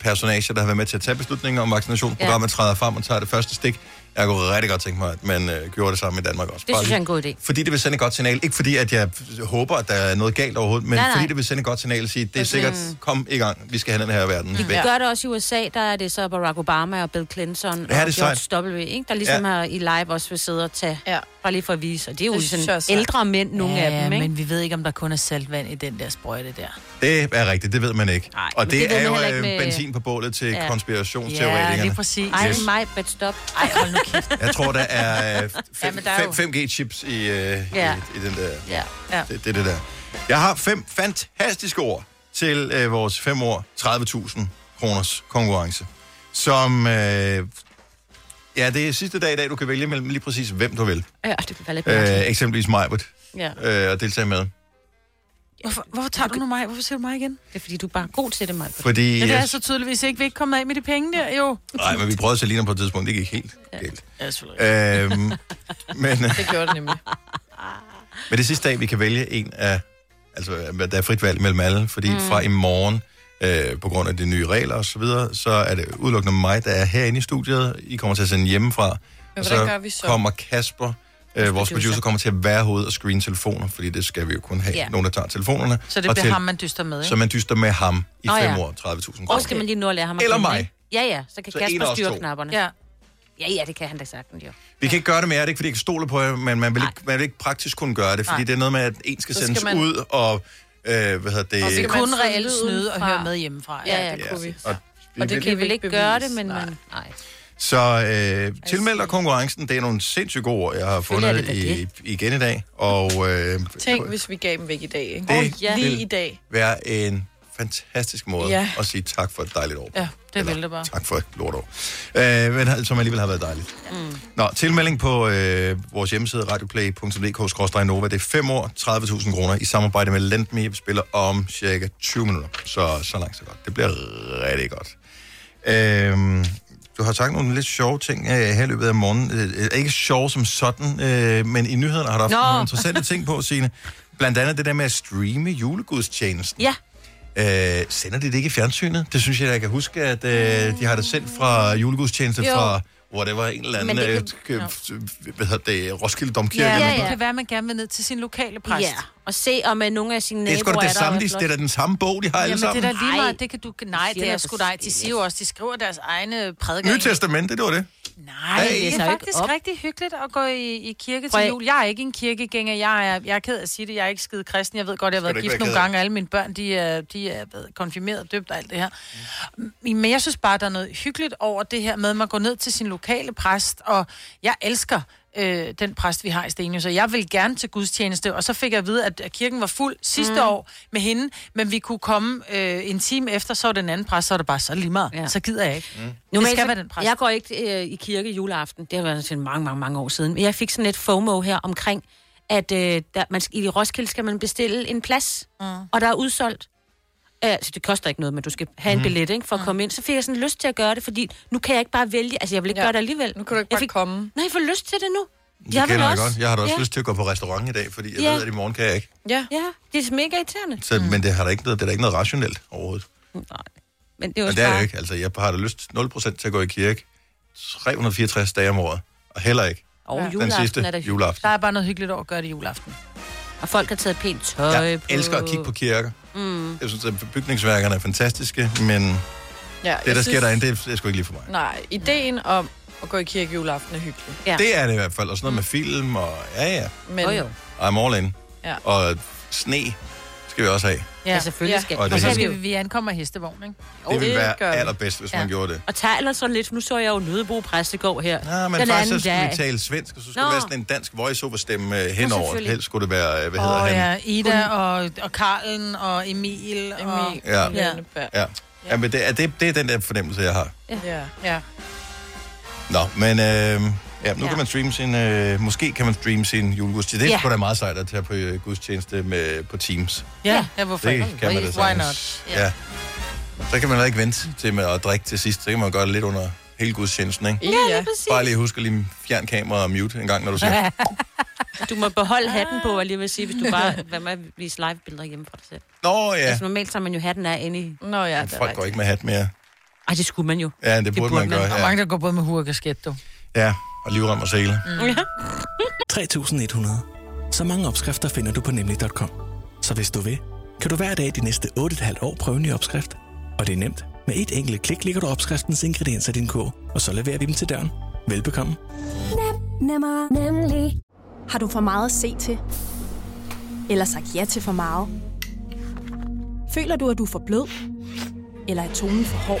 Speaker 1: personager, der har været med til at tage beslutninger om vaccinationsprogrammet, ja. træder frem og tager det første stik. Jeg kunne rigtig godt tænke mig, at man øh, gjorde det samme i Danmark også.
Speaker 2: Det
Speaker 1: Bare
Speaker 2: synes jeg er en god idé.
Speaker 1: fordi det vil sende et godt signal. Ikke fordi, at jeg håber, at der er noget galt overhovedet, men
Speaker 2: Nej,
Speaker 1: nej, fordi det vil sende et godt signal at sige, det er sikkert, kom i gang, vi skal have den her verden
Speaker 2: De
Speaker 1: væk.
Speaker 2: gør det også i USA, der er det så Barack Obama og Bill Clinton
Speaker 1: Ja,
Speaker 2: og
Speaker 1: det
Speaker 2: George W., ikke? der ligesom
Speaker 1: Ja.
Speaker 2: har i live også vil sidde og tage,
Speaker 3: ja.
Speaker 2: bare lige for at vise. Og det er jo
Speaker 3: Det
Speaker 2: sådan ældre mænd, nogle
Speaker 4: ja,
Speaker 2: af dem, ikke?
Speaker 4: men vi ved ikke, om der kun er saltvand i den der sprøjte der.
Speaker 1: Det er rigtigt, det ved man ikke.
Speaker 2: Nej,
Speaker 1: og det,
Speaker 2: det
Speaker 1: er jo øh,
Speaker 2: med-
Speaker 1: benzin på bålet til
Speaker 2: Ja.
Speaker 1: ja. konspirationsteoretikerne.
Speaker 4: Ja, lige præcis.
Speaker 2: Ej,
Speaker 1: Yes.
Speaker 2: mig, but stop.
Speaker 4: Ej, hold nu kæft.
Speaker 1: Jeg tror, der er øh,
Speaker 4: Ja, der er jo-
Speaker 1: 5G-chips i, øh,
Speaker 2: Ja.
Speaker 1: ja. i, i den der.
Speaker 2: Ja.
Speaker 4: Ja.
Speaker 1: Det, det er det der. Jeg har fem fantastiske ord til øh, vores fem år 30.000 kroners konkurrence, som... Øh, ja, det er sidste dag i dag, du kan vælge mellem lige præcis, hvem du vil.
Speaker 2: Ja, det bliver lidt
Speaker 1: Øh, eksempelvis Majbert
Speaker 2: Ja.
Speaker 1: øh, og deltage med.
Speaker 4: Hvorfor, hvorfor tager du nu mig? Hvorfor siger du mig igen?
Speaker 2: Det er fordi, du er bare god til det, Maja.
Speaker 1: Fordi...
Speaker 4: Ja, det er
Speaker 1: jeg-
Speaker 4: så tydeligvis ikke, vi er ikke kommet af med de penge der, jo.
Speaker 1: Nej, men vi prøvede Selina på et tidspunkt. Det gik helt galt.
Speaker 4: Ja, selvfølgelig.
Speaker 1: Øhm, men, <laughs>
Speaker 3: Det gjorde det nemlig.
Speaker 1: men det sidste dag, vi kan vælge en af... Altså, der er frit valg mellem alle, fordi mm. fra i morgen, øh, på grund af de nye regler og så videre, så er det udelukkende mig, der er herinde i studiet. I kommer til at sende hjemmefra.
Speaker 3: Men
Speaker 1: og
Speaker 3: hvordan gør vi så?
Speaker 1: kommer Kasper, øh, vores producer, kommer til at være herude og screen telefoner, fordi det skal vi jo kun have.
Speaker 2: Ja.
Speaker 1: Nogen, der tager telefonerne.
Speaker 4: Så det
Speaker 1: og
Speaker 4: bliver
Speaker 1: til-
Speaker 4: ham, man dyster med, ikke?
Speaker 1: Så man dyster med ham i fem
Speaker 2: ja.
Speaker 1: år, 30.000
Speaker 2: Og
Speaker 1: kroner.
Speaker 2: skal man lige nå at lære ham at
Speaker 1: Eller mig.
Speaker 2: ikke? Ja, ja, så kan
Speaker 1: Så
Speaker 2: Kasper styre knapperne.
Speaker 4: Ja.
Speaker 2: Ja, ja, det kan han da sagtens, jo.
Speaker 1: Vi kan ikke gøre det mere, det er ikke, fordi jeg kan stole på jer, men man vil, ikke, man vil ikke praktisk kunne gøre det, fordi
Speaker 4: Nej.
Speaker 1: det er noget med, at en skal
Speaker 3: Så skal
Speaker 1: sendes
Speaker 3: man-
Speaker 1: ud, og øh, hvad hedder det...
Speaker 3: Og så
Speaker 4: Vi
Speaker 3: kan man
Speaker 4: reelt snyde og høre med hjemmefra.
Speaker 3: Ja,
Speaker 2: Ja,
Speaker 3: det kunne vi.
Speaker 1: Og,
Speaker 3: Og det kan
Speaker 2: Vi vil ikke
Speaker 3: bevise.
Speaker 2: gøre det, men
Speaker 3: Nej.
Speaker 2: man... Nej.
Speaker 1: Så øh, tilmeld dig konkurrencen. Det er nogle sindssygt gode ord, jeg har fundet
Speaker 2: det
Speaker 1: i, igen i dag. Og øh,
Speaker 3: Tænk, hvis vi gav dem væk i dag, ikke?
Speaker 1: Det
Speaker 3: ja.
Speaker 1: vil-
Speaker 3: Lige i dag.
Speaker 1: være en fantastisk måde
Speaker 3: Ja.
Speaker 1: at sige tak for et dejligt år.
Speaker 4: Ja, det vil det bare.
Speaker 1: Tak for et lortår. Øh, men som alligevel har været dejligt.
Speaker 2: Mm.
Speaker 1: Nå, tilmelding på øh, vores hjemmeside radioplay.dk-nova. Det er 5 år, 30.000 kroner i samarbejde med Lendme. Vi spiller om cirka 20 minutter. Så, så langt så godt. Det bliver rigtig godt. Øh, du har sagt nogle lidt sjove ting øh, her i løbet af morgenen. Øh, ikke sjove som sådan, øh, men i nyhederne har du haft
Speaker 2: Nå.
Speaker 1: nogle interessante ting på, Signe. Blandt andet det der med at streame julegudstjenesten.
Speaker 2: Ja,
Speaker 1: Øh, sender de det ikke i fjernsynet? Det synes jeg, jeg kan huske, at øh, de har det sendt fra julegudstjeneste
Speaker 2: Jo.
Speaker 1: fra, var en eller anden,
Speaker 2: Men det
Speaker 1: det
Speaker 2: kan-
Speaker 1: øh, hvad hedder det, Roskilde Domkirke.
Speaker 4: Ja, ja,
Speaker 1: noget.
Speaker 4: det kan være, at man gerne vil ned til sin lokale præst.
Speaker 2: ja. Og se, om uh, nogle af sine
Speaker 1: Det er
Speaker 2: naboer
Speaker 1: sgu da det
Speaker 2: der,
Speaker 1: samme, de, det er da den samme bog, de har alle
Speaker 4: Jamen, det er
Speaker 1: sammen.
Speaker 4: da lige meget, det kan du... Nej, det er sgu dig. De siger jo også, de skriver deres egne prædikener.
Speaker 1: Nye testamente, det var det.
Speaker 4: Nej,
Speaker 1: Hey.
Speaker 4: det er faktisk
Speaker 2: op.
Speaker 4: rigtig hyggeligt at gå i, i kirke
Speaker 2: Prøv
Speaker 4: til jul. Jeg er ikke en kirkegænger. Jeg er, jeg er ked af at sige det. Jeg er ikke skide kristen. Jeg ved godt, jeg har været gift nogle gange. Alle mine børn, de er, de er blevet konfirmeret, døbt og alt det her. Men jeg synes bare, der er noget hyggeligt over det her med, at man går ned til sin lokale præst. Og jeg elsker øh, den præst, vi har i Stenius. Så jeg vil gerne til gudstjeneste. Og så fik jeg at vide, at kirken var fuld sidste
Speaker 2: Mm.
Speaker 4: år med hende. Men vi kunne komme øh, en time efter, så var den anden præst, så var det bare så lige meget.
Speaker 2: Ja.
Speaker 4: Så gider jeg ikke. Mm.
Speaker 2: Normalt,
Speaker 4: det skal
Speaker 2: så-
Speaker 4: være den præst.
Speaker 2: Jeg går ikke øh, i kirke juleaften. Det har været sådan mange, mange, mange år siden. Men jeg fik sådan et FOMO her omkring, at øh, der, man, skal- i Roskilde skal man bestille en plads, mm. og der er udsolgt. Altså, det koster ikke noget, men du skal have en billet ikke, for at komme ind. Så fik jeg sådan lyst til at gøre det, fordi nu kan jeg ikke bare vælge. Altså, jeg vil ikke
Speaker 3: Ja.
Speaker 2: gøre det alligevel.
Speaker 3: Nu kan du ikke
Speaker 2: jeg
Speaker 3: bare komme.
Speaker 2: Nej, jeg får lyst til det nu.
Speaker 1: Det jeg kender jeg godt. Jeg har da også
Speaker 2: ja.
Speaker 1: lyst til at gå på restaurant i dag, fordi jeg
Speaker 2: Ja.
Speaker 1: ved, at i morgen kan jeg ikke.
Speaker 3: Ja.
Speaker 2: Ja, det er mega irriterende.
Speaker 1: Så, Men det, har der ikke noget, det er der ikke noget rationelt overhovedet.
Speaker 2: Nej. Men det er jo
Speaker 1: Men det er jo ikke. Altså, jeg har da lyst 0% til at gå i kirke 364 dage om året. Og heller ikke.
Speaker 2: Og
Speaker 3: Ja.
Speaker 1: Den
Speaker 2: juleaften
Speaker 1: sidste
Speaker 2: er der
Speaker 1: juleaften.
Speaker 4: Der er bare noget hyggeligt over at gøre det juleaften.
Speaker 2: Og folk har taget pænt tøj
Speaker 1: Jeg
Speaker 2: på.
Speaker 1: elsker at kigge på kirker.
Speaker 2: Mm.
Speaker 1: Jeg synes, at bygningsværkerne er fantastiske, men
Speaker 3: Ja,
Speaker 1: det, der sker derinde, det er, det er sgu ikke lige for mig.
Speaker 3: Nej, ideen om at gå i kirke juleaften er hyggelig.
Speaker 2: Ja.
Speaker 1: Det er det i hvert fald. Og sådan noget med film, og ja, ja.
Speaker 3: Men
Speaker 2: Jo, jo.
Speaker 1: I'm all in.
Speaker 3: Ja.
Speaker 1: Og sne skal vi også have.
Speaker 4: Ja,
Speaker 2: selvfølgelig skal-
Speaker 1: Og
Speaker 4: Og,
Speaker 1: det
Speaker 4: og så skal vi, vi ankommer hestevogn, ikke?
Speaker 1: Det ville være allerbedst, hvis man gjorde det.
Speaker 2: Og taler sådan lidt, for nu så jeg jo Nødebo præstegård her.
Speaker 1: Ja, men
Speaker 2: den
Speaker 1: faktisk så
Speaker 2: anden
Speaker 1: skulle
Speaker 2: dag.
Speaker 1: vi tale svensk, og så skulle
Speaker 2: Nå.
Speaker 1: det være sådan en dansk voice-over-stemme øh, henover.
Speaker 2: selvfølgelig.
Speaker 1: Helst skulle det være, øh, hvad hedder
Speaker 4: Og
Speaker 1: han?
Speaker 4: ja, Ida og, og Karlen og Emil. og,
Speaker 1: Ja.
Speaker 4: ja.
Speaker 1: Ja. ja, men det er, det, det er den der fornemmelse, jeg har.
Speaker 3: Ja.
Speaker 4: ja.
Speaker 1: Nå, men øh, ja, nu
Speaker 2: Ja.
Speaker 1: kan man streame sin, øh, måske kan man streame sin julegudstjeneste. Det er
Speaker 2: Ja.
Speaker 1: sgu da meget sejt at tage på øh, gudstjeneste med, på Teams.
Speaker 4: Ja, ja, hvorfor
Speaker 1: Det
Speaker 4: ikke?
Speaker 1: kan man da
Speaker 4: Why not?
Speaker 1: Ja. Så kan man da ikke vente til med at drikke til sidst. Så kan man gøre det lidt under hele gudstjenesten, ikke?
Speaker 2: Ja, lige præcis.
Speaker 1: Bare lige husk at lige fjern kamera og mute en gang, når du ser. <laughs>
Speaker 2: Du må beholde hatten på, og lige vil sige, hvis du bare vil med at vise live-billeder hjemme fra dig selv.
Speaker 1: Nå ja,
Speaker 2: Altså normalt tager man jo hatten af inde i...
Speaker 3: Nå ja,
Speaker 1: folk går ikke med hat mere.
Speaker 2: Ej, det skulle man jo.
Speaker 1: Ja, det burde, man gøre.
Speaker 4: Og
Speaker 1: Ja,
Speaker 4: mange, der går både med hue og kasket, du.
Speaker 1: ja og livrem og sele.
Speaker 2: Mm. Ja. <laughs>
Speaker 15: 3100. Så mange opskrifter finder du på nemlig.com. Så hvis du vil, kan du hver dag de næste 8,5 år prøve en ny opskrift. Og det er nemt. Med et enkelt klik ligger du opskriftens ingredienser i din kog, og så leverer vi dem til døren. Velbekomme.
Speaker 16: Nemmer, nemlig. Har du for meget at se til? Eller sagt ja til for meget? Føler du, at du er for blød? Eller er tonen for hård?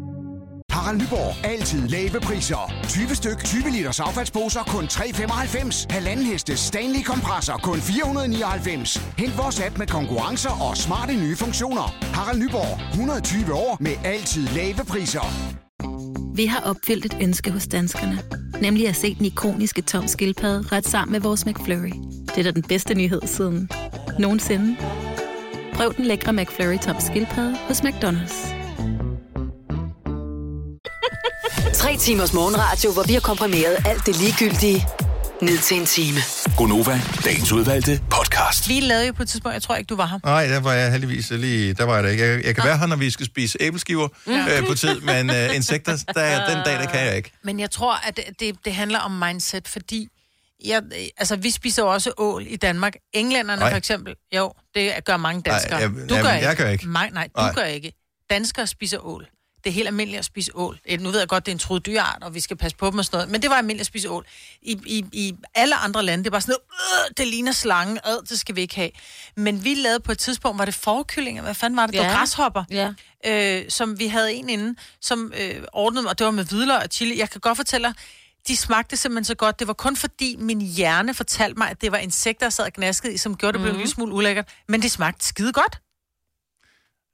Speaker 17: Harald Nyborg. Altid lave priser. 20 styk, 20 liters affaldsposer kun 3,95. Halvanden heste Stanley kompresser kun 499. Hent vores app med konkurrencer og smarte nye funktioner. Harald Nyborg. 120 år med altid lave priser.
Speaker 18: Vi har opfyldt et ønske hos danskerne. Nemlig at se den ikoniske tom skildpadde ret sammen med vores McFlurry. Det er da den bedste nyhed siden nogensinde. Prøv den lækre McFlurry tom skildpadde hos McDonald's.
Speaker 6: Tre timers morgenradio, hvor vi har komprimeret alt det ligegyldige ned til en time.
Speaker 7: Gonova, dagens udvalgte podcast.
Speaker 4: Vi lavede jo på et tidspunkt, jeg tror ikke, du var her.
Speaker 1: Nej, der var jeg heldigvis lige, der var jeg der ikke. Jeg, jeg kan være her, når vi skal spise æbleskiver
Speaker 4: Ja.
Speaker 1: øh, på tid, men øh, insekter, der, den dag, der kan jeg ikke.
Speaker 4: Men jeg tror, at det, det, handler om mindset, fordi jeg, altså, vi spiser jo også ål i Danmark. Englænderne
Speaker 1: Nej.
Speaker 4: for eksempel, jo, det gør mange danskere.
Speaker 1: jeg-
Speaker 4: du
Speaker 1: jamen,
Speaker 4: gør
Speaker 1: jeg
Speaker 4: ikke.
Speaker 1: gør ikke.
Speaker 4: Nej, nej, du
Speaker 1: Nej.
Speaker 4: gør ikke. Danskere spiser ål. Det er helt almindeligt at spise ål. Nu ved jeg godt, det er en truet dyrart, og vi skal passe på dem og sådan noget, men det var almindeligt at spise ål. I, i, i alle andre lande, det er bare sådan noget, øh, det ligner slange, øh, det skal vi ikke have. Men vi lavede på et tidspunkt, var det forkyllinger, hvad fanden var det? Det var
Speaker 2: Ja.
Speaker 4: græshopper,
Speaker 2: Ja.
Speaker 4: øh, som vi havde en inde, som øh, ordnede, og det var med hvidløg og chili. Jeg kan godt fortælle dig, de smagte simpelthen så godt. Det var kun fordi min hjerne fortalte mig, at det var insekter, jeg sad og gnaskede i, som gjorde det blev en lille smule ulækkert. Men det smagte skide godt.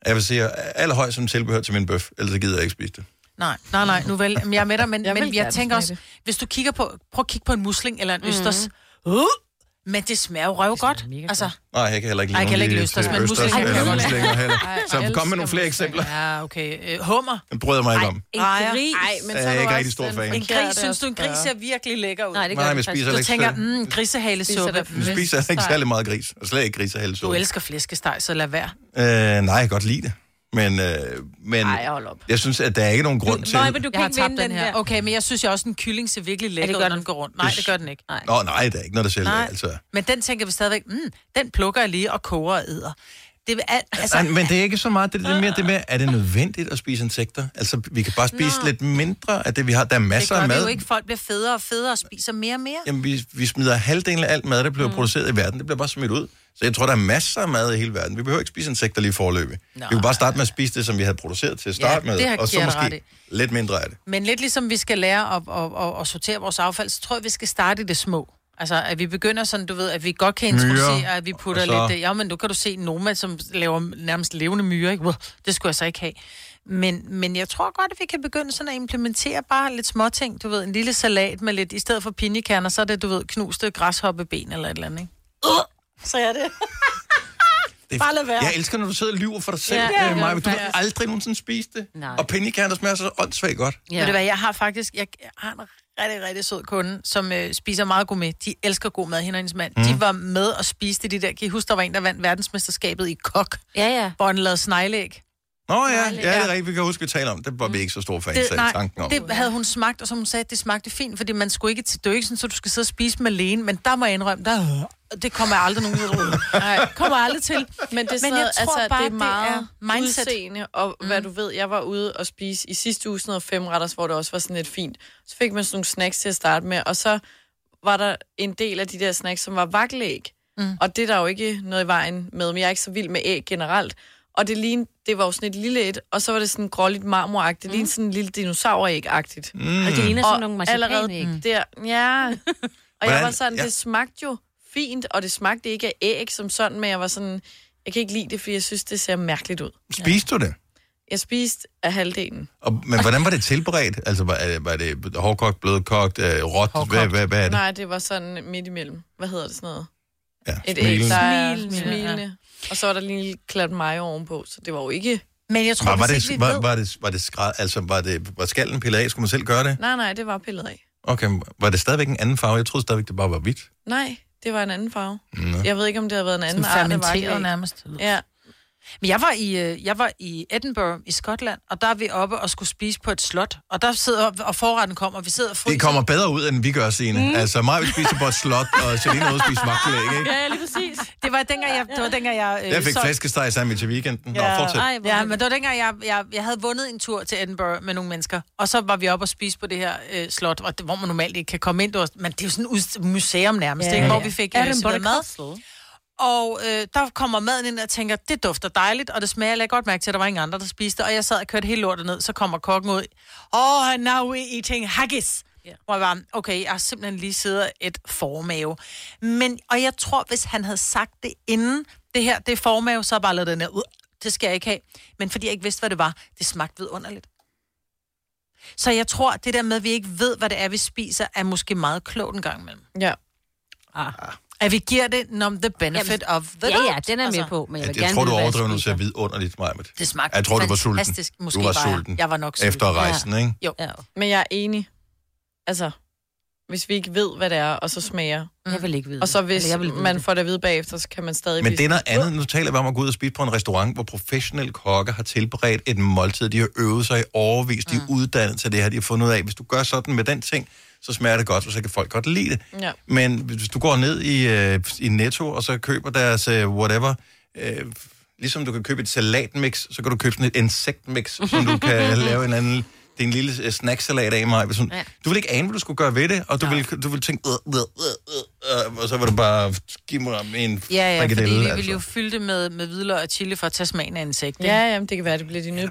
Speaker 1: Jeg vil sige, allerhøjst som tilbehør til min bøf, ellers så gider jeg ikke spise det.
Speaker 4: Nej, nej, nej, nu vel, jeg er med dig, men
Speaker 3: Jeg
Speaker 4: men jeg tænker også, hvis du kigger på, prøv at kigge på en musling eller en østers, uh, men det smager jo røv godt. Altså,
Speaker 1: Nej, jeg kan heller ikke
Speaker 4: Ej, jeg kan
Speaker 1: lide
Speaker 4: heller ikke
Speaker 1: til
Speaker 4: men
Speaker 1: østers
Speaker 4: muslinger jeg
Speaker 1: eller
Speaker 4: godt lide.
Speaker 1: muslinger heller.
Speaker 4: Ej,
Speaker 1: Så
Speaker 4: jeg
Speaker 1: kom med nogle flere eksempler.
Speaker 4: Ja, okay. Øh, hummer.
Speaker 1: Den bryder jeg mig ikke om.
Speaker 2: En gris.
Speaker 3: Ej, men
Speaker 1: Jeg
Speaker 3: så
Speaker 1: er
Speaker 3: er
Speaker 1: ikke
Speaker 3: du
Speaker 1: rigtig stor fan.
Speaker 4: En gris, synes du, en gris ser virkelig lækker ud?
Speaker 2: Nej, det
Speaker 1: Nej,
Speaker 2: gør
Speaker 1: men
Speaker 2: det
Speaker 1: spiser
Speaker 2: faktisk.
Speaker 4: Du
Speaker 1: ikke
Speaker 4: tænker, mm, grisehalesuppe.
Speaker 1: Jeg spiser ikke særlig meget gris, og slet ikke grisehælsuppe.
Speaker 4: Du elsker flæskesteg, så lad være.
Speaker 1: Øh, nej, jeg kan godt lide det. Men, øh, men
Speaker 3: Ej, hold op.
Speaker 1: jeg synes, at der er ikke nogen grund til...
Speaker 2: Nej, men du
Speaker 4: Jeg
Speaker 2: kan
Speaker 4: har
Speaker 2: ikke
Speaker 4: tabt
Speaker 2: vinde
Speaker 4: den
Speaker 2: den
Speaker 4: her.
Speaker 2: der.
Speaker 4: Okay, men jeg synes jo også, en kylling ser virkelig lækker
Speaker 2: gør
Speaker 4: ud, når
Speaker 2: den.
Speaker 4: går rundt. Nej, det gør den ikke.
Speaker 2: Nej.
Speaker 1: Nå, nej, der er ikke noget, der sælger.
Speaker 4: Nej.
Speaker 1: Altså.
Speaker 4: Men den tænker vi stadigvæk, mm, den plukker jeg lige og koger og æder. Det er, altså,
Speaker 1: Nej, men det er ikke så meget, det, det er mere det med, er det nødvendigt at spise insekter? Altså, vi kan bare spise
Speaker 4: Nå.
Speaker 1: lidt mindre af det, vi har. Der er
Speaker 4: det
Speaker 1: masser
Speaker 4: gør
Speaker 1: af mad.
Speaker 4: jo ikke. Folk bliver federe og federe og spiser mere og mere.
Speaker 1: Jamen, vi, vi smider halvdelen af alt mad, der bliver mm. produceret i verden. Det bliver bare smidt ud. Så jeg tror, der er masser af mad i hele verden. Vi behøver ikke spise insekter lige forløbig. Vi kan bare starte med at spise det, som vi havde produceret til at starte
Speaker 4: Ja, det
Speaker 1: med, og så måske lidt mindre af det.
Speaker 4: Men lidt ligesom vi skal lære at, at, at, at sortere vores affald, så tror jeg, vi skal starte i det små. Altså, at vi begynder sådan, du ved, at vi godt kan introducere, at vi putter
Speaker 1: så-
Speaker 4: lidt... Ja, men nu kan du se Noma, som laver nærmest levende myrer, ikke? Det skulle jeg så ikke have. Men, men jeg tror godt, at vi kan begynde sådan at implementere bare lidt små ting. Du ved, en lille salat med lidt... I stedet for pinjekerner, så er det, du ved, knuste græshoppeben eller et eller andet, ikke? Uh, så er det.
Speaker 1: det
Speaker 4: Bare lad være.
Speaker 1: Jeg elsker, når du sidder og lyver for dig selv,
Speaker 4: Ja,
Speaker 1: øh, Maja,
Speaker 4: du
Speaker 1: har aldrig nogensinde spist det.
Speaker 2: Nej.
Speaker 1: Og pinjekerner smager så åndssvagt godt.
Speaker 4: Ja. Ved du hvad, jeg har faktisk jeg, jeg har en rigtig, rigtig sød kunde, som øh, spiser meget god med. De elsker god mad, hende og hendes mand. Mm. De var med og spiste de der, kan I huske, der var en, der vandt verdensmesterskabet i kok,
Speaker 2: Ja, ja.
Speaker 4: hvor han lavede sneglæg.
Speaker 1: Nå ja, ja, det er rigtigt. Vi kan huske, vi taler om. Det var vi ikke så store fans
Speaker 4: Det,
Speaker 1: af
Speaker 4: nej,
Speaker 1: tanken om.
Speaker 4: det havde hun smagt, og som hun sagde, det smagte fint, fordi man skulle ikke til, sådan, så du skal sidde og spise med alene, men der må jeg indrømme, der, det kommer jeg aldrig nogen tro. Nej, kommer jeg aldrig til.
Speaker 3: Men det er,
Speaker 4: Men
Speaker 3: sådan,
Speaker 4: jeg
Speaker 3: noget,
Speaker 4: tror
Speaker 3: altså,
Speaker 4: bare,
Speaker 3: det er meget
Speaker 4: det er mindset.
Speaker 3: udseende, og mm. hvad du ved, jeg var ude og spise i sidste uge sådan noget femretters, hvor det også var sådan lidt fint. Så fik man sådan nogle snacks til at starte med, og så var der en del af de der snacks, som var vakkelæg. Mm. Og det er der jo ikke noget i vejen med, men jeg er ikke så vild med æg generelt. Og det, lignede, det var jo sådan et lille et, og så var det sådan gråligt marmoragtigt. Det lignede sådan en lille dinosauræg-agtigt.
Speaker 1: Mm.
Speaker 2: Og det ligner sådan
Speaker 3: Og
Speaker 2: nogle marcipanæg.
Speaker 3: allerede der, ja. Og jeg var sådan,
Speaker 1: ja.
Speaker 3: det smagte jo fint, og det smagte ikke af æg som sådan, men jeg var sådan, jeg kan ikke lide det, for jeg synes, det ser mærkeligt ud.
Speaker 1: Spiste du det?
Speaker 3: Jeg spiste af halvdelen.
Speaker 1: Og, men hvordan var det tilberedt? Altså, var, er- var det hårdkogt, blødkogt, øh, råt? Hvad, hvad, hvad er det?
Speaker 3: Nej, det var sådan midt imellem. Hvad hedder det sådan noget?
Speaker 1: Ja,
Speaker 3: Et æg, der er
Speaker 4: Smilende,
Speaker 3: smilende. Og så var der lige en lille klat mayo ovenpå, så det var jo ikke...
Speaker 4: Men jeg tror,
Speaker 1: Var, var, det,
Speaker 4: ikke
Speaker 1: var,
Speaker 4: ved...
Speaker 1: var, det, var det skræd, altså var det var skallen pillet af? Skulle man selv gøre det?
Speaker 3: Nej, nej, det var pillet af.
Speaker 1: Okay, var det stadigvæk en anden farve? Jeg troede stadigvæk, det bare var hvidt.
Speaker 3: Nej, det var en anden farve.
Speaker 1: Nå.
Speaker 3: Jeg ved ikke, om det havde været en anden
Speaker 4: Sådan
Speaker 3: art
Speaker 4: fermenteret nærmest.
Speaker 3: Ja.
Speaker 4: Men jeg var, i, øh, jeg var i Edinburgh i Skotland, og der er vi oppe og skulle spise på et slot. Og der sidder, og forretten kommer, og vi sidder og fryser.
Speaker 1: Det kommer bedre ud, end vi gør, Signe. Mm. Altså, mig vil spise på et slot, og Selina ude spise magtelæg, ikke?
Speaker 4: Ja, lige præcis. Det var dengang, jeg, det var dengang, jeg... Øh,
Speaker 1: Jeg fik
Speaker 4: solgte-
Speaker 1: flæskesteg sandwich i weekenden. Nå,
Speaker 4: Ja,
Speaker 1: fortsæt.
Speaker 4: Ej, ja, men det var dengang, jeg, jeg, jeg havde vundet en tur til Edinburgh med nogle mennesker. Og så var vi oppe og spise på det her øh, slot, hvor man normalt ikke kan komme ind. Men det er jo sådan et museum nærmest,
Speaker 2: Ja,
Speaker 4: ja, ikke? hvor
Speaker 2: ja.
Speaker 4: vi fik øh, mad. Og øh, der kommer maden ind, og jeg tænker, det dufter dejligt, og det smager. Jeg lagde godt mærke til, at der var ingen andre, der spiste. Og jeg sad og kørte helt lortet ned, så kommer kokken ud. Oh, now we eating haggis. Yeah. Hvor jeg var, okay, jeg har simpelthen lige siddet et formave. Men, og jeg tror, hvis han havde sagt det inden, det her, det er formave, så bare lavet den her, "Uh, det skal jeg ikke have. Men fordi jeg ikke vidste, hvad det var, det smagte vidunderligt. Så jeg tror, det der med, at vi ikke ved, hvad det er, vi spiser, er måske meget klogt en gang imellem.
Speaker 3: Ja.
Speaker 2: Ah.
Speaker 4: At vi giver det nom the benefit
Speaker 2: Jamen,
Speaker 4: of the
Speaker 2: ja,
Speaker 4: doubt.
Speaker 2: ja, den er med på, men jeg
Speaker 1: Ja,
Speaker 2: vil
Speaker 1: jeg
Speaker 2: gerne
Speaker 1: tror, du
Speaker 2: jeg
Speaker 1: overdriver nu
Speaker 2: spiser.
Speaker 1: til vidunderligt, Majmet.
Speaker 4: Det smagte
Speaker 1: Jeg tror, du var sulten.
Speaker 4: fantastisk. Måske
Speaker 1: du var,
Speaker 4: var jeg.
Speaker 1: sulten.
Speaker 4: Jeg var nok sulten.
Speaker 1: Efter rejsen, ikke?
Speaker 4: Jo.
Speaker 2: Ja.
Speaker 3: Men jeg er enig. Altså, hvis vi ikke ved, hvad det er, og så smager.
Speaker 2: Jeg vil ikke vide
Speaker 3: Og så hvis
Speaker 2: jeg vil vide
Speaker 3: man
Speaker 2: det.
Speaker 3: får det at vide bagefter, så kan man stadig
Speaker 1: Men det er noget andet. Nu taler vi om at gå ud og spise på en restaurant, hvor professionelle kokke har tilberedt et måltid. De har øvet sig i overvis. De er uddannet til det her. De har fundet ud af, hvis du gør sådan med den ting, så smager det godt, og så kan folk godt lide det.
Speaker 3: Ja.
Speaker 1: Men hvis du går ned i, øh, i Netto, og så køber deres øh, whatever, øh, ligesom du kan købe et salatmix, så kan du købe sådan et insektmix, som du kan <laughs> lave en anden... Det er en lille øh, snacksalat af mig. Sådan,
Speaker 2: Ja.
Speaker 1: Du vil ikke ane, hvad du skulle gøre ved det, og du, vil, du vil tænke, øh, øh, øh, øh, og så vil du bare give mig en
Speaker 4: Ja, ja, fordi vi
Speaker 1: altså.
Speaker 4: ville jo fylde det med, med hvidløg og chili for at tage smagen af insekt. ikke?
Speaker 3: Ja, jamen, det kan være, det bliver de nye.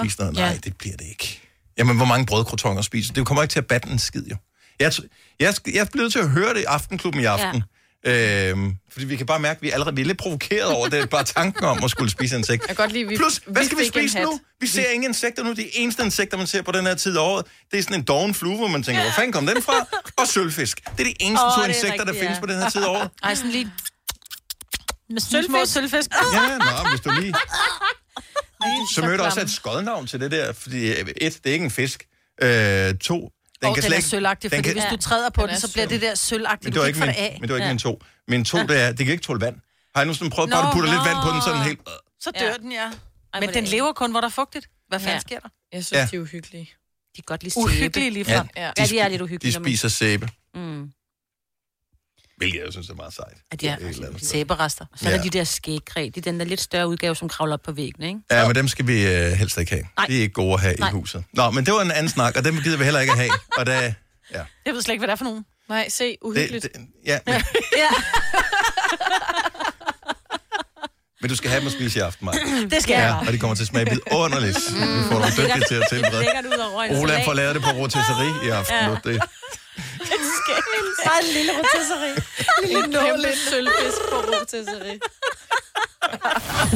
Speaker 1: Spis noget. Nej, det bliver det ikke. Jamen, hvor mange brødkrotonger spiser? Det kommer ikke til at batte en skid, jo. Jeg, jeg, jeg er blevet til at høre det i Aftenklubben i aften. Ja. Øhm, fordi vi kan bare mærke, at vi er allerede vi er lidt provokeret over det. Bare tanken om at skulle spise insekt.
Speaker 3: Jeg kan godt lide, vi,
Speaker 1: Plus, hvad skal vi spise nu? Vi ser ingen insekter nu. De eneste insekter, man ser på den her tid af året, det er sådan en doven flue, hvor man tænker, hvor fanden kom den fra? <laughs> Og sølvfisk. Det er de eneste
Speaker 4: Åh,
Speaker 1: to
Speaker 4: er
Speaker 1: insekter,
Speaker 4: rigtigt,
Speaker 1: der
Speaker 4: ja.
Speaker 1: findes på den her tid af året.
Speaker 4: Ej, sådan lige... Med sådan små sølvfisk.
Speaker 1: Ja, nå, hvis du lige... <laughs> Så mødte også et skodnavn til det der, fordi øh, et, det er ikke en fisk. Øh, to, den
Speaker 4: Og
Speaker 1: kan
Speaker 4: den
Speaker 1: slet
Speaker 4: er
Speaker 1: ikke...
Speaker 4: sølvagtig, fordi
Speaker 1: kan-
Speaker 4: hvis du træder på
Speaker 3: Den
Speaker 4: den,
Speaker 3: er
Speaker 4: så bliver det der sølvagtigt.
Speaker 1: Men
Speaker 4: Du
Speaker 1: det var ikke
Speaker 4: ikke
Speaker 1: min,
Speaker 4: af.
Speaker 1: men det var ikke
Speaker 2: Ja.
Speaker 1: min to. Min to, det er, det kan ikke tåle vand. Har jeg nu sådan prøvet, bare at putte lidt vand på den sådan helt...
Speaker 4: Så dør
Speaker 2: Ja.
Speaker 4: den, ja. Men
Speaker 2: er
Speaker 4: den lever kun, hvor der er fugtigt. Hvad fanden
Speaker 2: Ja.
Speaker 4: sker der?
Speaker 3: Jeg synes,
Speaker 1: Ja.
Speaker 3: de er uhyggelige.
Speaker 2: De kan godt lide sæbe.
Speaker 4: Uhyggelige lige frem.
Speaker 1: Ja,
Speaker 3: Ja.
Speaker 2: Ja, de er lidt
Speaker 1: De
Speaker 2: uhyggelige. når man-
Speaker 1: spiser sæbe,
Speaker 2: Mm.
Speaker 1: Hvilket jeg synes er meget sejt.
Speaker 2: Ja, de er
Speaker 1: Et eller andet sted.
Speaker 4: Sæberester.
Speaker 2: Så er der
Speaker 1: Ja.
Speaker 2: de der skægkræ. Det er den der lidt større udgave, som kravler op på væggen, ikke?
Speaker 1: Ja, men dem skal vi øh, helst ikke have.
Speaker 2: Nej.
Speaker 1: De er ikke gode at have
Speaker 2: Nej.
Speaker 1: i huset. Nå, men det var en anden snak, og dem gider vi heller ikke at have. <laughs> Og da, ja,
Speaker 4: Jeg ved slet ikke, hvad det er for nogen.
Speaker 3: Nej, se,
Speaker 1: det,
Speaker 3: uhyggeligt.
Speaker 1: det, ja, men, <laughs>
Speaker 2: Ja. <laughs>
Speaker 1: men du skal have dem at spise i aften, Maja. <clears throat>
Speaker 4: Det skal
Speaker 1: Ja,
Speaker 4: jeg.
Speaker 1: og de kommer til at smage vidunderligt. Vi får nogle dygtige til at tilberede.
Speaker 2: Salat.
Speaker 1: får lavet det på rotisserie i aften.
Speaker 2: Ja.
Speaker 1: nu. Det,
Speaker 4: Bare en lille rotisserie. <laughs>
Speaker 3: En kæmpe sølvfisk på rotisserie.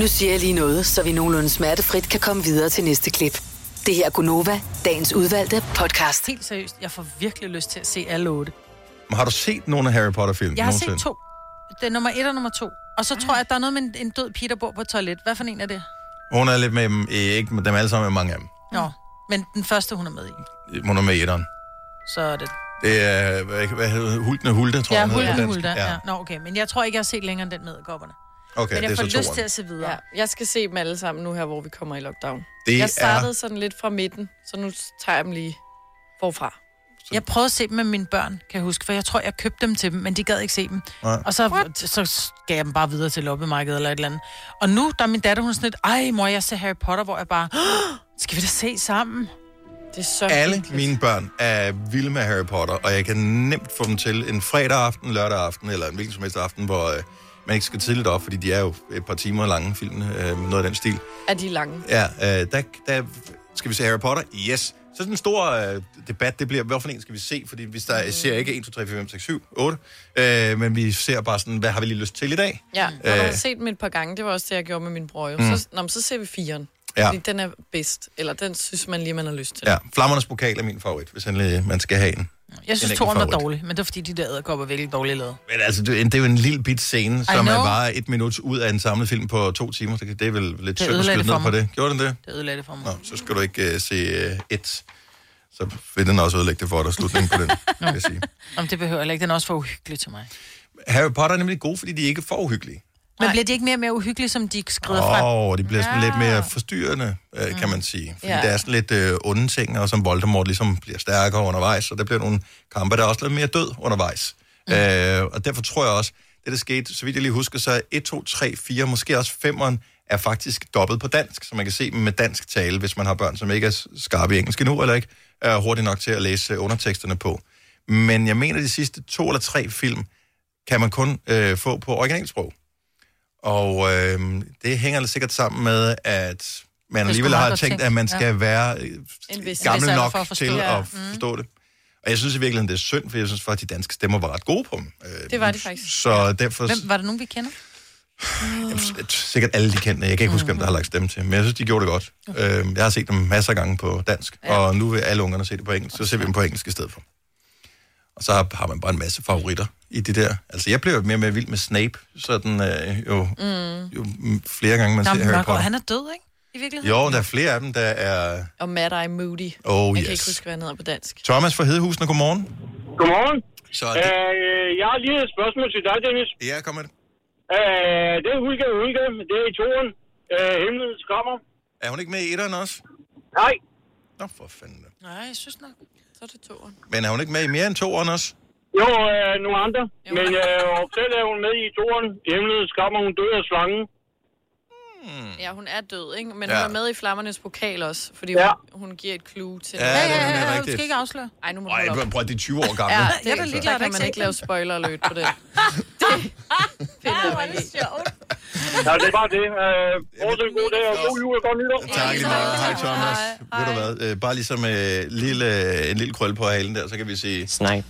Speaker 6: Nu siger jeg lige noget, så vi nogenlunde smertefrit kan komme videre til næste klip. Det her er Gunova, dagens udvalgte podcast.
Speaker 4: Helt seriøst, jeg får virkelig lyst til at se alle otte.
Speaker 1: Men har du set nogle af Harry Potter-film?
Speaker 4: Jeg har
Speaker 1: nogensinde?
Speaker 4: set to. Det er nummer et og nummer to. Og så tror jeg, at der er noget med en, en død pige, der bor på et toilet. Hvad for en er det?
Speaker 1: Hun er lidt med dem, eh, ikke med dem alle sammen, men mange af dem.
Speaker 4: Nå, men den første, hun er med i.
Speaker 1: Hun er med i etteren.
Speaker 4: Så er det...
Speaker 1: Det er, hvad, hvad hedder det? Hultene Hulda, tror
Speaker 4: Ja,
Speaker 1: jeg. den hedder
Speaker 4: Hulda. Ja. Nå, okay. Men jeg tror ikke, jeg har set længere end den med gopperne.
Speaker 1: Okay,
Speaker 4: Men
Speaker 1: det
Speaker 4: jeg
Speaker 1: er
Speaker 4: får
Speaker 1: så
Speaker 4: lyst
Speaker 1: toeren.
Speaker 4: til at se videre.
Speaker 3: Ja, jeg skal se dem alle sammen nu her, hvor vi kommer i lockdown.
Speaker 1: Det
Speaker 3: jeg startede
Speaker 1: er-
Speaker 3: sådan lidt fra midten, så nu tager jeg dem lige forfra.
Speaker 4: Jeg prøvede at se dem med mine børn, kan jeg huske, for jeg tror, jeg købte dem til dem, men de gad ikke se dem.
Speaker 1: Nej.
Speaker 4: Og så, så gav jeg dem bare videre til loppemarkedet eller et eller andet. Og nu, der er min datter, hun er sådan lidt, ej mor, jeg ser Harry Potter, hvor jeg bare, "Åh, skal vi da se sammen?
Speaker 3: Det er så
Speaker 1: Alle mine børn er vilde med Harry Potter, og jeg kan nemt få dem til en fredag aften, lørdag aften, eller en hvilken som helst aften, hvor øh, man ikke skal tidligt op, fordi de er jo et par timer lange film, øh, noget af den stil.
Speaker 3: Er de lange?
Speaker 1: Ja, øh, der, der skal vi se Harry Potter. Yes. Så den store øh, debat, det bliver, hvorfor en skal vi se? Fordi hvis der ser ikke 1, 2, 3, 4, 5, 6, 7, 8, øh, men vi ser bare sådan, hvad har vi lige lyst til i dag?
Speaker 3: Ja, du
Speaker 1: Øh.
Speaker 3: har set dem et par gange, det var også det, jeg gjorde med min bror.
Speaker 1: Mm.
Speaker 3: Så, nå, så ser vi firen.
Speaker 1: Ja.
Speaker 3: Fordi den er bedst. Eller den synes man lige, man har lyst til.
Speaker 1: Ja, Flammernes Pokal er min favorit, hvis endelig man skal have en.
Speaker 4: Jeg synes, toren var dårlig, men det var fordi, de der æderkopper er virkelig dårligt lavet.
Speaker 1: Men altså, det, er- det er jo en lille bit scene, som er bare et minut ud af en samlet film på to timer. Det, det er vel lidt synd at skyde ned på det. Gjorde den det?
Speaker 4: Det ødelagde det for mig.
Speaker 1: Nå, så skal du ikke uh, se uh, et. Så vil den også ødelægge det for dig, slutningen på den, vil jeg sige.
Speaker 4: Om det behøver jeg ikke. Den er også for uhyggelig til mig.
Speaker 1: Harry Potter er nemlig gode, fordi de ikke er for uhyggelige.
Speaker 4: Men bliver de ikke mere og mere uhyggelige, som de skrider
Speaker 1: Åh,
Speaker 4: frem?
Speaker 1: oh, de bliver sådan lidt mere forstyrrende, øh, kan man sige. Fordi
Speaker 4: Ja.
Speaker 1: der er sådan lidt øh, onde ting, og som Voldemort ligesom bliver stærkere undervejs, og der bliver nogle kampe, der er også lidt mere død undervejs. Mm. Øh, og derfor tror jeg også, det der skete, så vidt jeg lige husker, så er 1, 2, 3, 4, måske også 5'eren, er faktisk dobbelt på dansk, så man kan se dem med dansk tale, hvis man har børn, som ikke er skarpe i engelsk endnu, eller ikke er hurtigt nok til at læse øh, underteksterne på. Men jeg mener, de sidste to eller tre film kan man kun øh, få på originalsprog. Og øh, det hænger sikkert sammen med, at man alligevel har tænkt,
Speaker 4: tænkt.
Speaker 1: at man skal
Speaker 4: Ja.
Speaker 1: være øh, gammel nok
Speaker 3: at
Speaker 1: til
Speaker 3: det.
Speaker 1: at
Speaker 3: Ja.
Speaker 1: forstå det. Og jeg synes i virkeligheden, det er synd, for jeg synes faktisk, at de danske stemmer var ret gode på dem. Øh,
Speaker 3: Det var de faktisk.
Speaker 1: Så derfor...
Speaker 4: Hvem, var der nogen, vi kender?
Speaker 1: Jamen, sikkert alle de kendte. Jeg kan ikke huske, hvem der har lagt stemme til. Men jeg synes, de gjorde det godt. Øh, jeg har set dem masser af gange på dansk. Ja. Og nu vil alle ungerne se det på engelsk. Så ser vi dem på engelsk i stedet for. Og så har, har man bare en masse favoritter i det der. Altså, jeg bliver mere og mere vild med Snape. Sådan, øh, jo,
Speaker 3: Mm.
Speaker 1: jo mm, flere gange man
Speaker 4: Nå,
Speaker 1: ser Harry Potter.
Speaker 4: han er død, ikke? I virkeligheden?
Speaker 1: Jo, der er flere af dem, der er...
Speaker 3: Og Mad Eye Moody.
Speaker 1: Oh,
Speaker 3: jeg kan
Speaker 1: yes.
Speaker 3: ikke huske, hvad han hedder på dansk.
Speaker 1: Thomas fra Hedehusene, godmorgen.
Speaker 19: Godmorgen.
Speaker 1: Så
Speaker 19: det... øh, jeg har lige et spørgsmål til dig, Dennis.
Speaker 1: Ja, kom med det.
Speaker 19: Øh, det er Ulga, det er i toren. Øh, himlens kommer.
Speaker 1: Er hun ikke med i etteren også?
Speaker 19: Nej.
Speaker 1: Nå, for fanden.
Speaker 4: Nej, jeg synes nok.
Speaker 3: Så er det toren.
Speaker 1: Men er hun ikke med i mere end toeren også?
Speaker 19: Jo, øh, nogle andre. Jo. Men øh, selv er hun med i toren. I himlens kommer, hun døde af slangen.
Speaker 3: Ja, hun er død, ikke? Men
Speaker 19: Ja.
Speaker 3: hun er med i Flammernes Pokal også, fordi
Speaker 19: Ja.
Speaker 3: hun, hun giver et clue til...
Speaker 1: Ja, det er nemlig
Speaker 3: du
Speaker 1: rigtigt.
Speaker 3: skal
Speaker 4: ikke afsløre.
Speaker 3: Ej, nu må du
Speaker 1: Ej,
Speaker 3: holde op.
Speaker 1: prøv, prøv, de er 20 år gamle.
Speaker 3: Ja, det, jeg er ligeglad, der kan man ikke lave spoiler alert på det. <laughs> det finder jeg mig i.
Speaker 19: Ja, det er bare det. Øh, fortsæt god dag, og god jul og godt nytår.
Speaker 1: Tak lige meget. Hej, Thomas. Ved du hvad? Øh, bare ligesom øh, lille, en lille krøl på halen der, så kan vi sige... Snipe.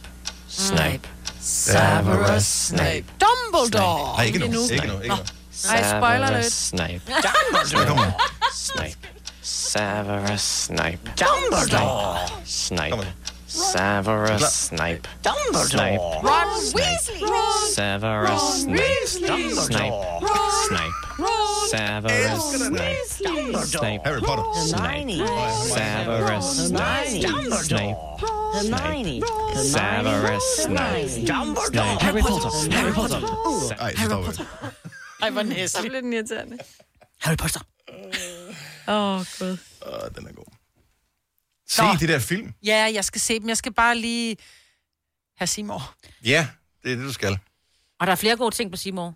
Speaker 4: Snipe.
Speaker 1: Severus
Speaker 4: Snape. Dumbledore.
Speaker 1: Nej, ikke nu. Ikke nu. Ikke nu.
Speaker 3: Ej, spoiler alert.
Speaker 20: Snape.
Speaker 1: Den.
Speaker 20: Snape. Severus Snape.
Speaker 1: Dumbledore.
Speaker 20: Snape. Severus Snape.
Speaker 8: Dumbledore.
Speaker 20: Snape.
Speaker 8: Ron Weasley.
Speaker 20: Severus
Speaker 8: Ron
Speaker 20: Snape.
Speaker 8: Weasley.
Speaker 20: Snape.
Speaker 8: Ron-
Speaker 20: Snape.
Speaker 8: Ron
Speaker 20: Severus Snape. Snape.
Speaker 1: Harry Potter.
Speaker 20: Snape. Severus Snape. Snape.
Speaker 8: Hermione.
Speaker 20: Severus Snape.
Speaker 8: Dumbledore.
Speaker 20: Harry Potter. Harry Potter.
Speaker 1: Ej, stop <laughs> det.
Speaker 3: Ej, hvor næsten. Så bliver den irriterende.
Speaker 4: Harry Potter.
Speaker 3: Åh, oh, gud.
Speaker 1: Åh, den er god. Se
Speaker 4: Nå.
Speaker 1: de der film.
Speaker 4: Ja, jeg skal se dem. Jeg skal bare lige have Simor.
Speaker 1: Ja, det er det, du skal.
Speaker 2: Og der er flere gode ting på Seymour.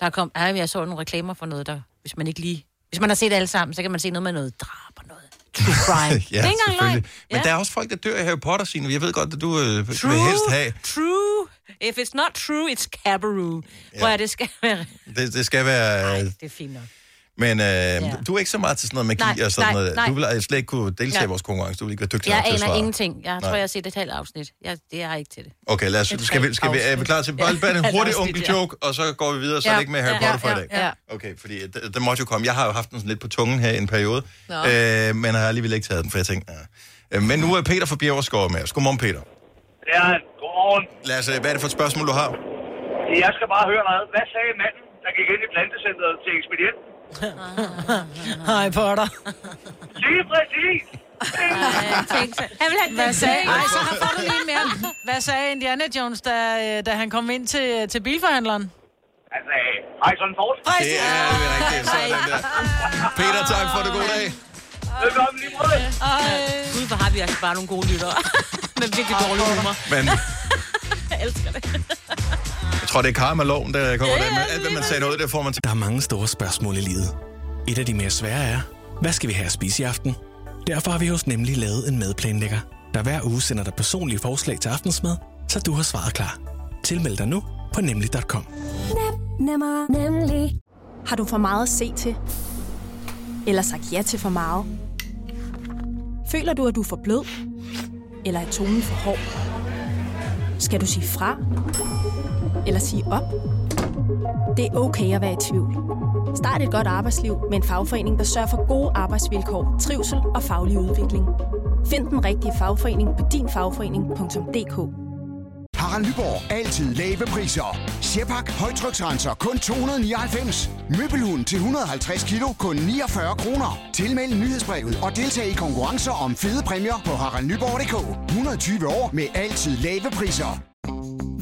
Speaker 2: Der kom, ej, jeg så nogle reklamer for noget, der, hvis man ikke lige... Hvis man har set alle sammen, så kan man se noget med noget drab og noget true <laughs> crime.
Speaker 1: ja,
Speaker 2: det er ikke engang
Speaker 1: selvfølgelig. Men
Speaker 2: Ja.
Speaker 1: der er også folk, der dør i Harry Potter, Signe. Jeg ved godt, at du øh, vil helst have.
Speaker 2: True. If it's not true, it's cabaret. Ja. Hvor er det skal være...
Speaker 1: Det, det skal være...
Speaker 2: Det er fint nok.
Speaker 1: Men øh, du er ikke så meget til sådan noget magi
Speaker 2: Nej,
Speaker 1: og sådan
Speaker 2: nej,
Speaker 1: noget.
Speaker 2: nej.
Speaker 1: Du vil altså slet ikke kunne deltage
Speaker 2: Ja.
Speaker 1: i vores konkurrence. Du vil ikke være dygtig
Speaker 2: Jeg
Speaker 1: nok til at
Speaker 2: aner
Speaker 1: svare.
Speaker 2: ingenting. Jeg tror,
Speaker 1: Nej.
Speaker 2: jeg har set et halvt afsnit. Jeg, det er jeg ikke til det.
Speaker 1: Okay, lad os,
Speaker 2: Et
Speaker 1: skal vi, skal vi, er vi klar til bare, bare en <laughs> hurtig onkel
Speaker 2: ja.
Speaker 1: joke, og så går vi videre, så er
Speaker 2: Ja,
Speaker 1: det ikke med Harry
Speaker 2: ja,
Speaker 1: Potter for
Speaker 2: ja,
Speaker 1: i dag?
Speaker 2: ja.
Speaker 1: Okay, fordi det, det måtte jo komme. Jeg har jo haft den sådan lidt på tungen her i en periode,
Speaker 3: Nå.
Speaker 1: øh, men har alligevel ikke taget den, for jeg tænkte, ja. Øh, Men nu er Peter fra Bjergårdsgård med os. Godmorgen, Peter.
Speaker 19: Ja, godmorgen.
Speaker 1: Lad os, øh, hvad er det for et spørgsmål, du har?
Speaker 19: Jeg skal bare høre noget. Hvad sagde manden, der gik ind i plantecentret til ekspedienten?
Speaker 4: Hej, Potter.
Speaker 19: Lige præcis.
Speaker 4: Hvad sagde, ej, så har du lige mere. Hvad sagde Indiana Jones, da, øh, da han kom ind til, til bilforhandleren?
Speaker 19: Han sagde, Harrison Ford.
Speaker 1: Det er det rigtige. Sådan der. Peter, tak for det. God dag.
Speaker 19: Velkommen lige måde.
Speaker 2: Gud, hvor har vi altså bare nogle gode lyttere. <laughs> med virkelig dårlig humor.
Speaker 1: Men <laughs>
Speaker 2: Jeg elsker det.
Speaker 1: Tror, det er karma-loven, der kommer der. Men alt, hvad man sagde noget, det får man til.
Speaker 15: Der er mange store spørgsmål i livet. Et af de mere svære er, hvad skal vi have at spise i aften? Derfor har vi hos Nemlig lavet en madplanlægger, der hver uge sender dig personlige forslag til aftensmad, så du har svaret klar. Tilmeld dig nu på nemlig.com.
Speaker 16: Nem, nemmer, nemlig. Har du for meget at se til? Eller sagt ja til for meget? Føler du, at du er for blød? Eller er tonen for hård? Skal du sige fra? Eller sige op? Det er okay at være i tvivl. Start et godt arbejdsliv med en fagforening, der sørger for gode arbejdsvilkår, trivsel og faglig udvikling. Find den rigtige fagforening på dinfagforening.dk.
Speaker 17: Harald Nyborg. Altid lave priser. Sjehpak. Højtryksrenser. Kun 299. Møbelhund til 150 kilo. Kun 49 kroner. Tilmeld nyhedsbrevet og deltag i konkurrencer om fede præmier på haraldnyborg.dk. 120 år med altid lave priser.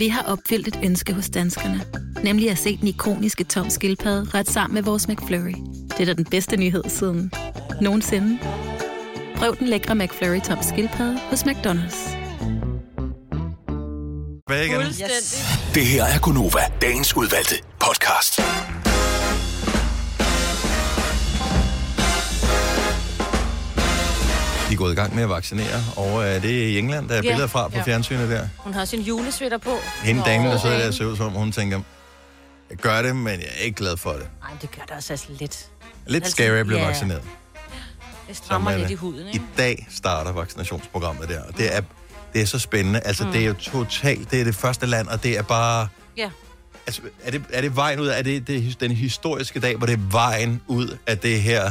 Speaker 18: Vi har opfyldt et ønske hos danskerne. Nemlig at se den ikoniske tom skildpadde ret sammen med vores McFlurry. Det er da den bedste nyhed siden nogensinde. Prøv den lækre McFlurry tom skildpadde hos McDonald's.
Speaker 1: Hvad igen?
Speaker 3: Fuldstændig.
Speaker 7: Det her er Gunova, dagens udvalgte podcast.
Speaker 1: Gået i gang med at vaccinere, og er det i England, der er billeder fra på
Speaker 2: Ja.
Speaker 1: fjernsynet der?
Speaker 2: Hun har sin julesvætter på.
Speaker 1: Hende damen, der sidder der, ser ud som om, hun tænker, jeg gør det, men jeg er ikke glad for det.
Speaker 2: Nej, det gør det også altså lidt.
Speaker 1: Lidt
Speaker 2: Altså,
Speaker 1: scary at blive
Speaker 2: ja.
Speaker 1: vaccineret.
Speaker 2: Det strammer
Speaker 1: er
Speaker 2: lidt
Speaker 1: det.
Speaker 2: i huden,
Speaker 1: I
Speaker 2: ikke?
Speaker 1: dag starter vaccinationsprogrammet der, og det er, det er så spændende. Altså,
Speaker 2: Mm.
Speaker 1: det er jo totalt, det er det første land, og det er bare...
Speaker 2: Ja.
Speaker 1: Altså, er det, er det vejen ud af, er det, det den historiske dag, hvor det er vejen ud af det her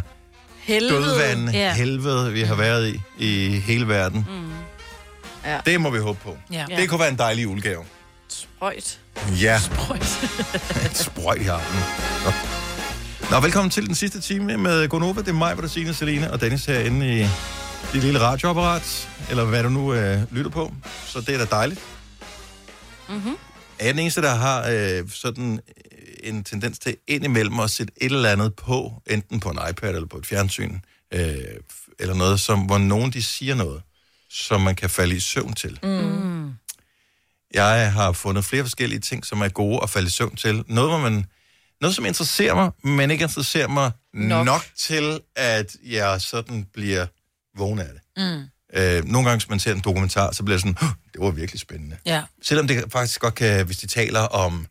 Speaker 3: Helvede.
Speaker 1: dødvand,
Speaker 3: Ja.
Speaker 1: helvede, vi har været i, i hele verden?
Speaker 3: Mm. Ja.
Speaker 1: Det må vi håbe på.
Speaker 3: Ja.
Speaker 1: Det kunne være en dejlig julegave.
Speaker 3: Sprøjt.
Speaker 1: Ja.
Speaker 3: Sprøjt.
Speaker 1: Sprøjt i armen. Nå. Nå, velkommen til den sidste time med Gonova. Det er mig, Bertine, Selina og Dennis herinde i det lille radioapparat, eller hvad du nu øh, lytter på. Så det er da dejligt.
Speaker 2: Mm-hmm.
Speaker 1: Er jeg den eneste, der har øh, sådan en tendens til indimellem at sætte et eller andet på, enten på en iPad eller på et fjernsyn, øh, eller noget, som, hvor nogen de siger noget, som man kan falde i søvn til.
Speaker 2: Mm.
Speaker 1: Jeg har fundet flere forskellige ting, som er gode at falde i søvn til. Noget, hvor man, noget som interesserer mig, men ikke interesserer mig nok,
Speaker 3: Nok.
Speaker 1: til, at jeg sådan bliver vågen af det.
Speaker 4: Mm.
Speaker 1: Øh, nogle gange, hvis man ser en dokumentar, så bliver jeg sådan, "Hå, det var virkelig spændende.
Speaker 4: Ja.
Speaker 1: Selvom det faktisk godt kan, hvis de taler om,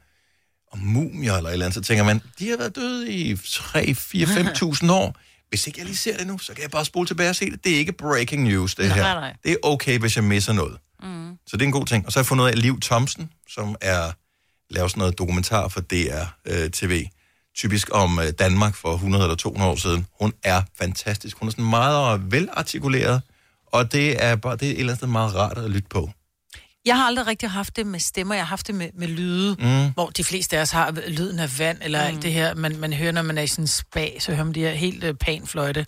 Speaker 1: om mumier eller et eller andet, så tænker man, de har været døde i 3, 4, 5.000 år. Hvis ikke jeg lige ser det nu, så kan jeg bare spole tilbage og se det. Det er ikke breaking news, det
Speaker 2: Nej,
Speaker 1: her.
Speaker 2: nej.
Speaker 1: Det er okay, hvis jeg misser noget.
Speaker 2: Mm.
Speaker 1: Så det er en god ting. Og så har jeg fundet ud af Liv Thomsen, som er laver sådan noget dokumentar for DR øh, TV. Typisk om øh, Danmark for 100 eller 200 år siden. Hun er fantastisk. Hun er sådan meget velartikuleret, og det er bare det er et eller andet meget rart at lytte på.
Speaker 4: Jeg har aldrig rigtig haft det med stemmer, jeg har haft det med, med lyde,
Speaker 1: Mm.
Speaker 4: hvor de fleste af os har lyden af vand, eller mm. alt det her, man, man hører, når man er i sådan en spa, så hører man de her helt øh, panfløjte.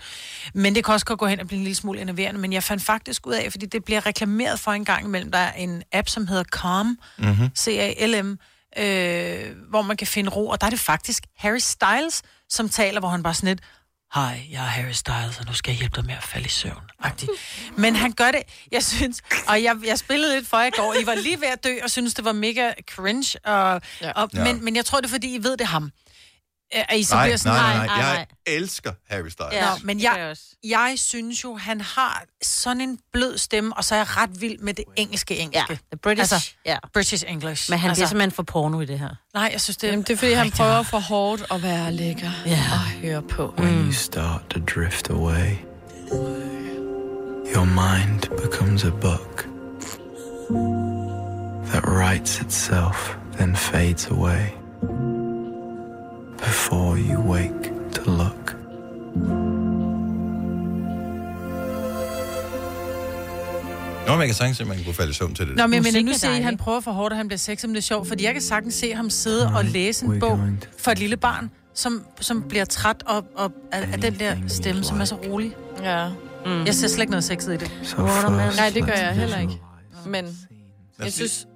Speaker 4: Men det kan også godt gå hen og blive en lille smule enerverende, men jeg fandt faktisk ud af, fordi det bliver reklameret for en gang imellem, der er en app, som hedder Calm,
Speaker 1: Mm-hmm.
Speaker 4: C-A-L-M, øh, hvor man kan finde ro, og der er det faktisk Harry Styles, som taler, hvor han bare sådan lidt, Hej, jeg er Harry Styles, og nu skal jeg hjælpe dig med at falde i søvn. -agtig. Men han gør det, jeg synes, og jeg, jeg spillede lidt for i går, I var lige ved at dø, og synes det var mega cringe, og, ja. og,
Speaker 1: Ja.
Speaker 4: men, men jeg tror det er, fordi I ved, det er ham. At I så
Speaker 1: Nej,
Speaker 4: bliver sådan,
Speaker 1: nej, nej, nej. Jeg elsker Harry Styles.
Speaker 4: Ja, men jeg, jeg synes jo, han har sådan en blød stemme, og så er jeg ret vild med det engelske engelske.
Speaker 2: Ja, the British,
Speaker 4: altså,
Speaker 2: ja.
Speaker 4: British English.
Speaker 2: Men han
Speaker 4: altså,
Speaker 2: bliver simpelthen for porno i det her.
Speaker 4: Nej, jeg synes, det er...
Speaker 3: Jamen, det er, fordi han prøver for hårdt at være lækker ja. og høre på.
Speaker 21: When you start to drift away, your mind becomes a book that writes itself, then fades away before you wake to look.
Speaker 1: Nå, men jeg kan sagtens se, at man kunne falde i søvn til det.
Speaker 4: Nå, men
Speaker 2: Musik
Speaker 4: nu
Speaker 2: er
Speaker 4: ser I, at han prøver for hårdt, og han bliver sexet, men det er sjovt, fordi jeg kan sagtens se ham sidde og læse en bog for et lille barn, som, som bliver træt op, op af, af den der stemme, som er så rolig.
Speaker 3: Ja.
Speaker 4: Mm. Jeg ser slet ikke noget sexet i det.
Speaker 3: Nej, det gør jeg heller ikke. Men jeg synes,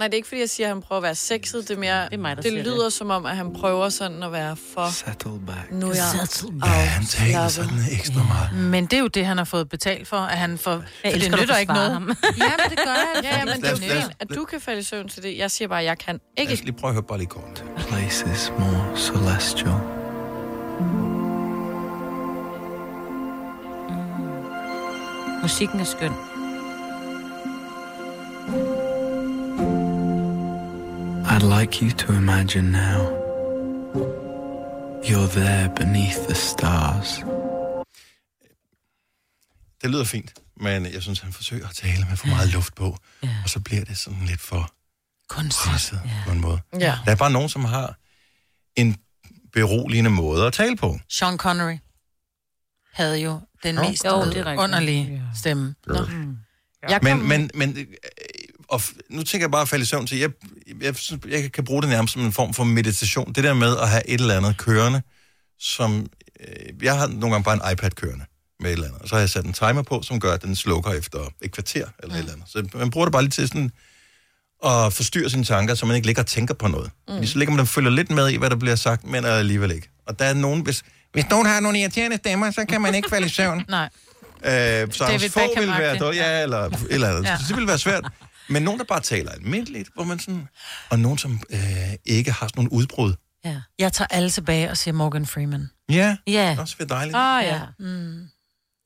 Speaker 3: Nej, det er ikke, fordi jeg siger, at han prøver at være sexet. Det er mere, det, er mig, det
Speaker 2: siger
Speaker 3: lyder som om, at han prøver sådan at være for...
Speaker 21: Settle back.
Speaker 3: Nu er jeg
Speaker 21: Settle
Speaker 1: Ja, han taler sådan ekstra meget.
Speaker 4: Men det er jo det, han har fået betalt for, at han får...
Speaker 2: Jeg
Speaker 4: for det nytter ikke noget.
Speaker 2: ham. <laughs>
Speaker 4: ja, men det gør jeg.
Speaker 3: Ja, ja, men det er jo
Speaker 1: Lad
Speaker 3: at du kan falde i søvn til det. Jeg siger bare, at jeg kan
Speaker 1: Lad
Speaker 3: ikke.
Speaker 1: os lige prøve at høre bare lige kort.
Speaker 21: Places more celestial.
Speaker 2: Musikken er skøn.
Speaker 21: I'd like you to imagine now. You're there beneath the stars.
Speaker 1: Det lyder fint, men jeg synes, han forsøger at tale med for meget luft på. Ja. Og så bliver det sådan lidt for
Speaker 4: kunstigt
Speaker 1: ja. på en måde.
Speaker 3: Ja.
Speaker 1: Der er bare nogen, som har en beroligende måde at tale på.
Speaker 4: Sean Connery havde jo den
Speaker 1: Jo.
Speaker 4: mest
Speaker 2: Jo, er
Speaker 4: underlige stemme. Nå.
Speaker 3: Jeg kom,
Speaker 1: Men, men, men og nu tænker jeg bare at falde i søvn til, jeg, jeg, jeg kan bruge det nærmest som en form for meditation. Det der med at have et eller andet kørende, som... Øh, jeg har nogle gange bare en iPad kørende med et eller andet. Og så har jeg sat en timer på, som gør, at den slukker efter et kvarter eller et eller andet. Så man bruger det bare lige til sådan at forstyrre sine tanker, så man ikke ligger og tænker på noget. Mm. Fordi så ligger man og følger lidt med i, hvad der bliver sagt, men alligevel ikke. Og der er nogen, hvis, hvis nogen har nogle irriterende stemmer, så kan man ikke falde i søvn. <laughs>
Speaker 4: Nej.
Speaker 1: Øh, så
Speaker 4: David
Speaker 1: få vil være dårlig, ja, eller eller andet.
Speaker 4: Ja.
Speaker 1: Ja. Det vil være svært. Men nogen, der bare taler almindeligt, hvor man sådan... Og nogen, som øh, ikke har sådan nogle udbrud.
Speaker 2: Ja.
Speaker 4: Jeg tager alle tilbage og siger Morgan Freeman.
Speaker 1: Ja,
Speaker 2: Ja.
Speaker 1: også ved dejligt.
Speaker 3: Ah, ja.
Speaker 4: Mm.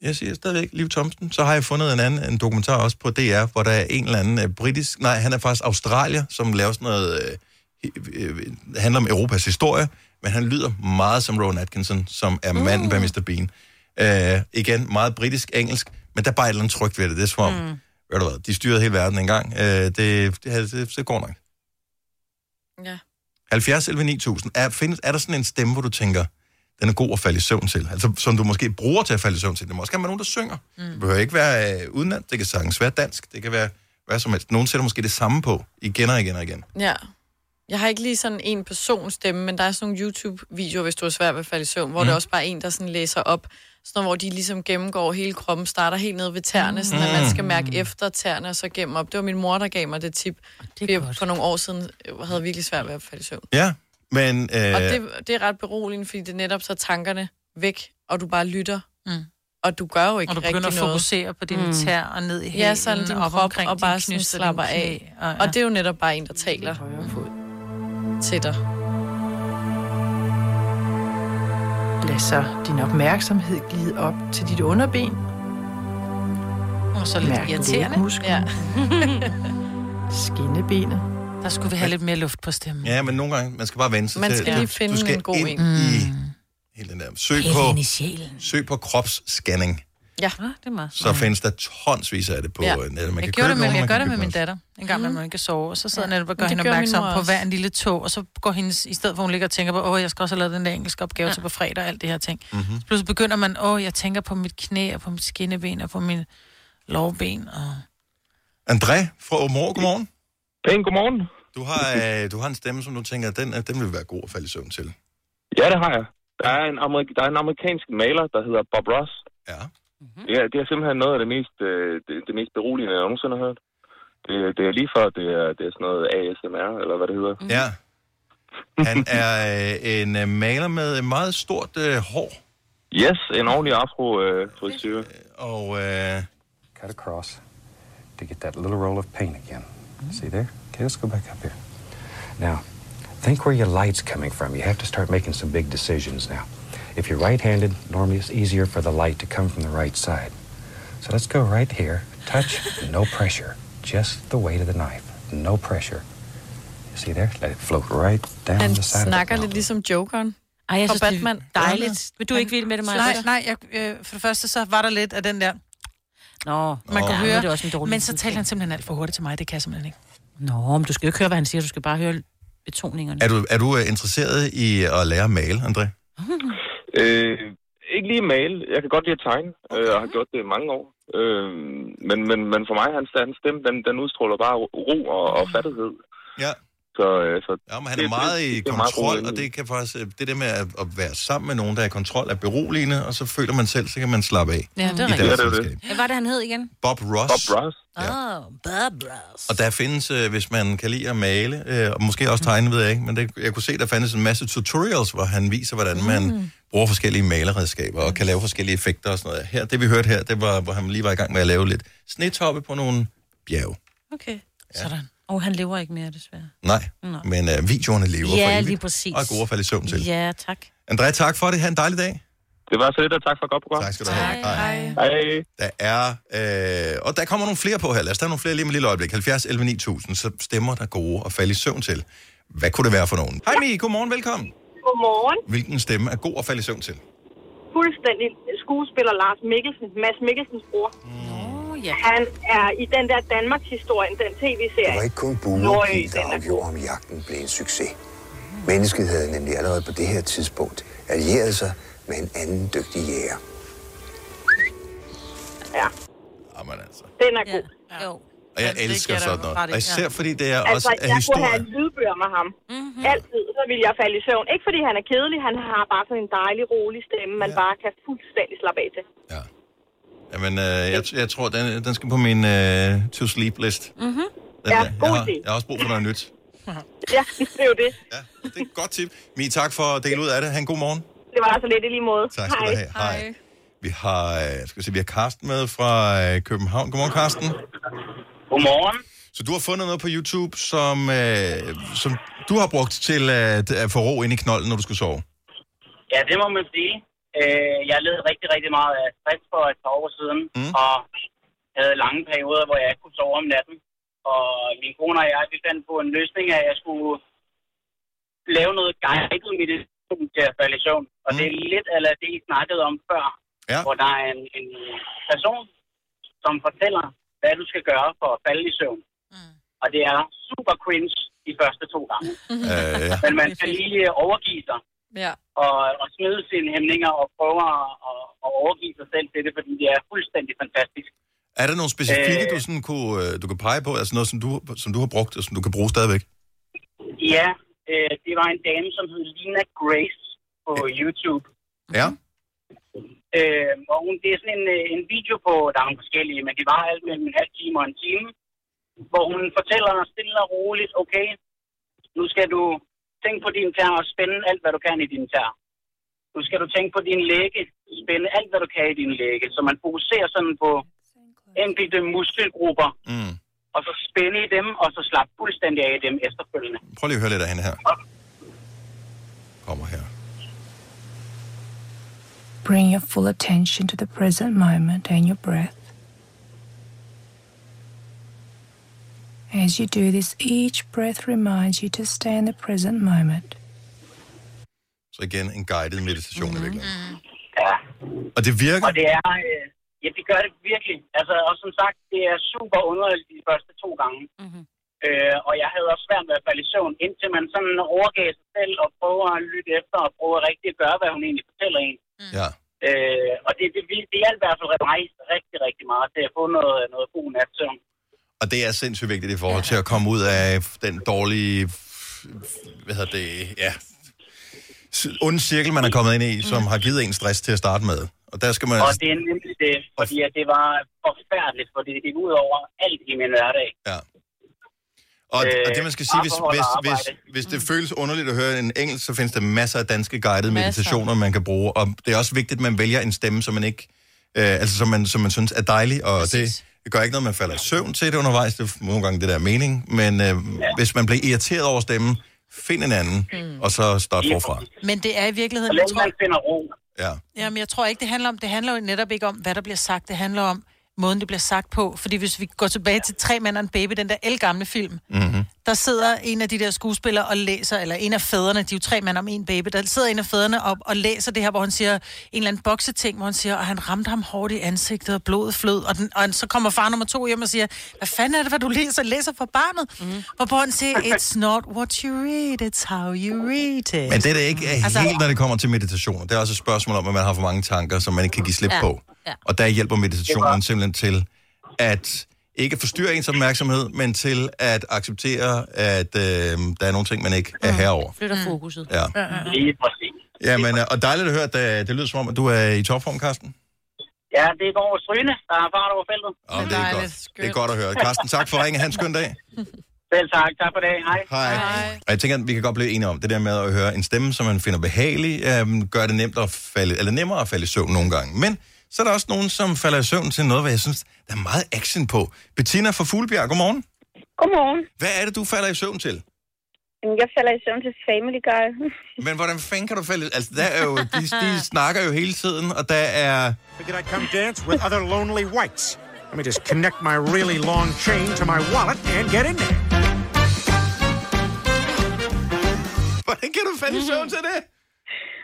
Speaker 1: Jeg siger stadigvæk Liv Thomsen. Så har jeg fundet en anden en dokumentar også på DR, hvor der er en eller anden uh, britisk... Nej, han er faktisk australier, som laver sådan noget... Uh, uh, handler om Europas historie, men han lyder meget som Rowan Atkinson, som er manden bag Mr. Bean. Uh, igen, meget britisk-engelsk, men der er bare et eller andet trygt ved det. Det er som om, mm. Ved du hvad, de styrede hele verden engang. Uh, det, det, det, det, det går nok.
Speaker 3: Ja.
Speaker 1: 70 11 9000. Er, findes, er der sådan en stemme, hvor du tænker, den er god at falde i søvn til? Altså, som du måske bruger til at falde i søvn til. Det må også gerne være nogen, der synger. Mm. Det behøver ikke være øh, udenland. Det kan sagtens være dansk. Det kan være hvad som helst. Nogen sætter måske det samme på, igen og igen og igen.
Speaker 3: Ja. Jeg har ikke lige sådan en persons stemme, men der er sådan nogle YouTube-videoer, hvis du er svært ved at falde i søvn, hvor mm. det er også bare en, der sådan læser op, sådan noget, hvor de ligesom gennemgår hele kroppen, starter helt nede ved tæerne, sådan at man skal mærke efter tæerne, og så gennem op. Det var min mor, der gav mig det tip. Det jeg for nogle år siden havde virkelig svært ved at falde i søvn.
Speaker 1: Ja, men... Øh,
Speaker 3: Og det, det er ret beroligende, fordi det netop tager tankerne væk, og du bare lytter.
Speaker 4: Mm.
Speaker 3: Og du gør jo ikke
Speaker 4: Og du
Speaker 3: rigtig
Speaker 4: begynder at
Speaker 3: noget.
Speaker 4: fokusere på dine
Speaker 3: Mm.
Speaker 4: tær og ned i hælen,
Speaker 3: Ja, sådan din
Speaker 4: op
Speaker 3: krop,
Speaker 4: omkring
Speaker 3: og bare sådan
Speaker 4: knyster,
Speaker 3: slapper af.
Speaker 4: og-
Speaker 3: Og det er jo netop bare en, der taler til dig.
Speaker 22: Lad så din opmærksomhed glide op til dit underben.
Speaker 4: Og så lidt
Speaker 22: Mærk
Speaker 4: irriterende. Ja. <laughs>
Speaker 22: Skinnebenet.
Speaker 4: Der skulle vi have lidt mere luft på stemmen.
Speaker 1: Ja, men nogle gange, man skal bare vende sig
Speaker 3: Man
Speaker 1: til.
Speaker 3: skal
Speaker 1: du-
Speaker 3: lige finde
Speaker 1: du skal
Speaker 3: en god
Speaker 1: ind
Speaker 3: en.
Speaker 1: i hele den der. Søg
Speaker 2: Helt
Speaker 1: på, søg på kropsscanning.
Speaker 3: Ja.
Speaker 2: Ah, det er meget.
Speaker 1: Så findes der tonsvis af det på
Speaker 4: Ja.
Speaker 1: nettet. Man
Speaker 4: jeg
Speaker 1: kan
Speaker 4: gjorde det
Speaker 1: købe
Speaker 4: med,
Speaker 1: nogle,
Speaker 4: jeg
Speaker 1: man
Speaker 4: gør det med min datter. En gang, mm. man ikke kan sove, og så sidder jeg netop og gør
Speaker 3: Men det
Speaker 4: hende opmærksom på hver en lille tog, og så går hendes, i stedet for hun ligger og tænker på, åh, jeg skal også have lavet den der engelske opgave ja. til på fredag og alt det her ting.
Speaker 1: Mm-hmm.
Speaker 4: Så pludselig begynder man, åh, jeg tænker på mit knæ og på mit skinneben og på min lovben. Og...
Speaker 1: André fra Åbenrå, godmorgen.
Speaker 23: Pæn, godmorgen.
Speaker 1: Du har, øh, du har en stemme, som du tænker, den, er- den vil være god at falde i søvn til.
Speaker 23: Ja, det har jeg. Der er en, amerik- der er en amerikansk maler, der hedder Bob Ross.
Speaker 1: Ja.
Speaker 23: Mm-hmm. Ja, det er simpelthen noget af det mest, øh, det, det mest beroligende, jeg nogensinde har hørt. Det, det er lige før, det er, det er sådan noget ASMR, eller hvad det hedder.
Speaker 1: Ja. Han er øh, en øh, maler med et meget stort øh, hår.
Speaker 23: Yes, en ordentlig afro-frisyr. Øh,
Speaker 1: og... Øh...
Speaker 24: Cut across to get that little roll of paint again. See there? Okay, let's go back up here. Now, think where your light's coming from. You have to start making some big decisions now. If you're right-handed, normally it's easier for the light to come from the right side. So let's go right here. Touch, <laughs> no pressure. Just the weight of the knife. No pressure. You see there? Let it float right down
Speaker 3: Han
Speaker 24: the side of the
Speaker 3: snakker lidt ligesom Jokeren.
Speaker 2: Ej, jeg synes, det er
Speaker 3: Batman.
Speaker 2: dejligt. Vil du ikke ville med det, Maja?
Speaker 4: Nej, nej, jeg, øh, for det første så var der lidt af den der,
Speaker 2: Nå,
Speaker 4: man
Speaker 2: Nå.
Speaker 4: kunne
Speaker 2: Ja, nu
Speaker 4: høre,
Speaker 2: er det også en dårlig
Speaker 4: men så talte han simpelthen alt for hurtigt til mig, det kan jeg simpelthen ikke.
Speaker 2: Nå, men du skal jo ikke høre, hvad han siger. Du skal bare høre betoningerne.
Speaker 1: Er du, er du øh, interesseret i at lære at male, André? <laughs>
Speaker 23: Øh, ikke lige male. Jeg kan godt lide at tegne, øh, og har gjort det i mange år. Øh, men, men, men for mig, hans, hans stemme, den, den udstråler bare ro og, og fattighed.
Speaker 1: Ja.
Speaker 23: Så, øh, så
Speaker 1: Ja, men han er meget i
Speaker 23: det meget
Speaker 1: kontrol,
Speaker 23: roligt.
Speaker 1: og det kan faktisk, øh, det der med at, at være sammen med nogen, der er i kontrol, er beroligende, og så føler man selv, så kan man slappe af.
Speaker 2: Ja, det er rigtigt. Ja, det er det. Hvad var det, han hed igen?
Speaker 1: Bob Ross.
Speaker 23: Bob Ross.
Speaker 2: Åh, oh, Bob Ross.
Speaker 1: Og der findes, øh, hvis man kan lide at male, øh, og måske også tegne, ved jeg ikke, men det, jeg kunne se, der findes en masse tutorials, hvor han viser, hvordan man
Speaker 2: Mm.
Speaker 1: bruger forskellige maleredskaber og kan lave forskellige effekter og sådan noget. Her, det vi hørte her, det var, hvor han lige var i gang med at lave lidt snetoppe på nogle bjerge.
Speaker 2: Okay. Sådan. Og han lever ikke mere, desværre.
Speaker 1: Nej,
Speaker 2: Nå.
Speaker 1: men øh, videoerne lever for
Speaker 2: Ja,
Speaker 1: evigt,
Speaker 2: lige præcis.
Speaker 1: og er gode at falde i søvn til.
Speaker 2: Ja, tak.
Speaker 1: Andrea, tak for det. Ha' en dejlig dag.
Speaker 23: Det var så lidt, og tak for et godt program.
Speaker 1: Tak skal du have.
Speaker 23: Hej. Hej.
Speaker 1: Der er, øh, og der kommer nogle flere på her. Lad os tage nogle flere lige med et lille øjeblik. 70 11 9000, så stemmer der gode at falde i søvn til. Hvad kunne det være for nogen? Hej Mi, godmorgen, velkommen.
Speaker 25: Godmorgen.
Speaker 1: Hvilken stemme er god at falde i søvn til?
Speaker 25: Fuldstændig skuespiller Lars Mikkelsen, Mads Mikkelsens bror.
Speaker 2: Oh, ja.
Speaker 25: Han er i den der Danmarks-historien, den
Speaker 26: Det
Speaker 25: tv-serie.
Speaker 26: var ikke kun Bue
Speaker 25: den
Speaker 26: der
Speaker 25: er
Speaker 26: afgjorde, om jagten blev en succes. Mennesket havde nemlig allerede på det her tidspunkt allieret sig med en anden dygtig jæger.
Speaker 25: Ja.
Speaker 1: Jamen altså.
Speaker 25: Den er god.
Speaker 2: Jo.
Speaker 1: Og jeg elsker sådan noget. Og især fordi det er
Speaker 25: Altså,
Speaker 1: også
Speaker 25: jeg kunne
Speaker 1: historie.
Speaker 25: have en lydbøger med ham. Mm-hmm. Altid, så vil jeg falde i søvn. Ikke fordi han er kedelig, han har bare sådan en dejlig, rolig stemme, man bare kan fuldstændig slappe af til.
Speaker 1: Jamen, øh, jeg, jeg tror, den, den skal på min øh, to sleep list.
Speaker 25: Mm-hmm.
Speaker 1: Den,
Speaker 25: Ja,
Speaker 1: der.
Speaker 25: god
Speaker 1: jeg, har, jeg har også brug for noget nyt.
Speaker 25: Ja, det er jo det.
Speaker 1: Det er et godt tip. Mi, tak for at dele ud af det. Ha' en god morgen.
Speaker 25: Det var altså lidt i lige måde.
Speaker 1: Tak skal du have. Hej. Vi har, øh, skal vi, se, vi har Karsten med fra øh, København. Godmorgen, Karsten.
Speaker 27: Godmorgen.
Speaker 1: Så du har fundet noget på YouTube, som, øh, som du har brugt til at, at få ro ind i knolden, når du skulle sove.
Speaker 27: Ja, det må man sige. Øh, jeg led rigtig, rigtig meget af stress for et par år siden, mm. og havde lange perioder, hvor jeg ikke kunne sove om natten. Og min kone og jeg, vi fandt på en løsning af, at jeg skulle lave noget guided meditation til at falde i søvn. Og mm. det er lidt eller det, I snakkede om før,
Speaker 1: ja.
Speaker 27: hvor der er en, en person, som fortæller, hvad du skal gøre for at falde i søvn. Mm. Og det er super cringe de første to gange. <laughs>
Speaker 1: Øh, ja.
Speaker 27: Men man skal lige overgive sig
Speaker 3: Ja.
Speaker 27: og, og smide sine hæmninger og prøve at, at, at overgive sig selv til det, fordi det er fuldstændig fantastisk.
Speaker 1: Er der nogle specifikke,
Speaker 27: Øh.
Speaker 1: du, sådan kunne, øh, du kan pege på? Altså noget, som du, som du har brugt, og som du kan bruge stadigvæk?
Speaker 27: Ja, øh, det var en dame, som hed Lina Grace på YouTube.
Speaker 1: Ja.
Speaker 27: Øh, og hun, det er sådan en, øh, en video på, der er nogle forskellige, men det var alt mellem en halv time og en time, hvor hun fortæller stille og roligt, okay, nu skal du tænke på dine tær og spænde alt, hvad du kan i dine tær. Nu skal du tænke på din læge, spænde alt, hvad du kan i dine læge, så man fokuserer sådan på enkelte muskelgrupper,
Speaker 1: mm.
Speaker 27: og så spænde i dem, og så slappe fuldstændig af i dem efterfølgende.
Speaker 1: Prøv lige at høre lidt af hende her. Kommer her.
Speaker 28: Bring your full attention to the present moment and your breath. As you do this, each breath reminds you to stay in the present moment.
Speaker 1: Så igen en guided meditation mm. i virkeligheden.
Speaker 27: Ja.
Speaker 1: Og det virker?
Speaker 27: Og det er, øh, ja, det gør det virkelig. Altså, og som sagt, det er super underligt de første to gange. Mm-hmm. Øh, og jeg havde også svært ved at falde i søvn, indtil man sådan overgav sig selv og prøver at lytte efter og prøver rigtig at gøre, hvad hun egentlig fortæller en.
Speaker 1: Ja.
Speaker 27: Øh, og det, det, det hjalp i hvert fald mig rigtig, rigtig meget til at få noget, noget god natsøvn.
Speaker 1: Og det er sindssygt vigtigt i forhold til at komme ud af den dårlige, hvad hedder det, ja, onde cirkel, man er kommet ind i, som har givet en stress til at starte med. Og der skal man...
Speaker 27: Og det er nemlig det, fordi at det var forfærdeligt, fordi det gik ud over alt i min hverdag.
Speaker 1: Ja. Og, og det man skal sige, hvis,
Speaker 27: og
Speaker 1: hvis, hvis,
Speaker 27: arbejde.
Speaker 1: hvis det føles underligt at høre en engelsk, så findes der masser af danske guidede
Speaker 27: Masser.
Speaker 1: meditationer, man kan bruge. Og det er også vigtigt, at man vælger en stemme, som man ikke, øh, altså som man, som man synes er dejlig. Og det, det gør ikke noget, man falder i søvn til det undervejs. Det er nogle gange det der er mening. Men øh, ja. hvis man bliver irriteret over stemmen, find en anden, mm. og så start forfra.
Speaker 4: Men det er i virkeligheden...
Speaker 27: Så længe man finder ro.
Speaker 1: Ja.
Speaker 4: Jamen, jeg tror ikke, det handler om... Det handler jo netop ikke om, hvad der bliver sagt. Det handler om måden, det bliver sagt på. Fordi hvis vi går tilbage til Tre mænd og en baby, den der elgamle film,
Speaker 1: Mm-hmm.
Speaker 4: Der sidder en af de der skuespillere og læser, eller en af fædrene, de er jo tre mænd om en baby, der sidder en af fædrene op og læser det her, hvor han siger en eller anden bokseting, hvor han siger, at han ramte ham hårdt i ansigtet, og blodet flød, og, den, og så kommer far nummer to hjem og siger, hvad fanden er det, hvad du læser? Læser for barnet. Mm. Hvorpå han siger, it's not what you read, it's how you read it.
Speaker 1: Men det er det ikke altså, helt, når det kommer til meditationer. Det er også et spørgsmål om, at man har for mange tanker, som man ikke kan give slip
Speaker 4: Ja.
Speaker 1: på.
Speaker 2: Ja.
Speaker 1: Og der hjælper meditationen simpelthen til at ikke forstyrre ens opmærksomhed, men til at acceptere, at øh, der er nogle ting, man ikke er herover.
Speaker 2: Flytter fokuset.
Speaker 1: Ja.
Speaker 27: Lige præcis.
Speaker 1: Ja, men, øh, og dejligt at høre, at det, det lyder som om, at du er i topform, Karsten.
Speaker 27: Ja, det går strygende. Der er fart over feltet.
Speaker 1: Og det er godt. Det er godt at høre. Karsten, tak for ringen. Ha' en skøn dag. <laughs>
Speaker 27: Selv tak. Tak for det. Hej.
Speaker 1: Hej. Og jeg tænker, at vi kan godt blive enige om det der med at høre en stemme, som man finder behagelig, øhm, gør det nemt at falde, eller nemmere at falde i søvn nogle gange. Men så er der også nogen, som falder i søvn til noget, hvad jeg synes, der er meget action på. Bettina fra Fuglebjerg, godmorgen.
Speaker 29: Godmorgen.
Speaker 1: Hvad er det, du falder i søvn til?
Speaker 29: Jamen, Jeg falder i søvn til Family Guy. <laughs>
Speaker 1: Men hvordan fanden kan du falde? Altså, der er jo, <laughs> de, de snakker jo hele tiden, og der er...
Speaker 30: Figured I'd come dance with other lonely whites. Let me just connect my really long chain to my wallet and get in there.
Speaker 1: Hvordan kan du falde i søvn til det?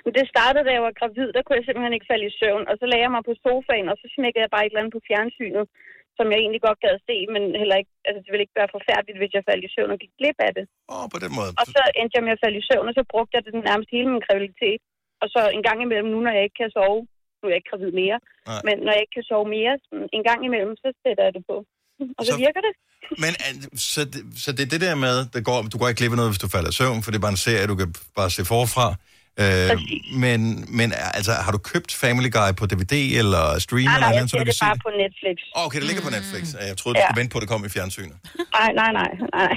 Speaker 29: Men Det startede, da jeg var gravid, der kunne jeg simpelthen ikke falde i søvn. Og så lagde jeg mig på sofaen, og så smækkede jeg bare et eller andet på fjernsynet, som jeg egentlig godt gad se, men heller ikke, altså det ville ikke være forfærdeligt, hvis jeg faldt i søvn og gik glip af det.
Speaker 1: Åh, oh, på den måde.
Speaker 29: Og så endte jeg med at falde i søvn, og så brugte jeg det nærmest hele min graviditet. Og så en gang imellem, nu når jeg ikke kan sove, nu er jeg ikke gravid mere,
Speaker 1: Nej.
Speaker 29: men når jeg ikke kan sove mere, en gang imellem, så sætter jeg det på. Og så,
Speaker 1: Så-
Speaker 29: virker det.
Speaker 1: Men øh, så, det- så det er det der med, det går, du går ikke glip af noget, hvis du falder i søvn, for det er bare en serie, du kan bare se forfra. Øh, men, men altså, har du købt Family Guy på DVD eller stream
Speaker 29: Nej,
Speaker 1: eller
Speaker 29: nej, jeg
Speaker 1: andet, så
Speaker 29: ser
Speaker 1: kan
Speaker 29: det bare
Speaker 1: det?
Speaker 29: på Netflix.
Speaker 1: Åh, Okay, det ligger på Netflix. Jeg troede, du
Speaker 29: Ja.
Speaker 1: skulle vente på, at det kom i fjernsynet.
Speaker 29: Nej, nej, nej, nej.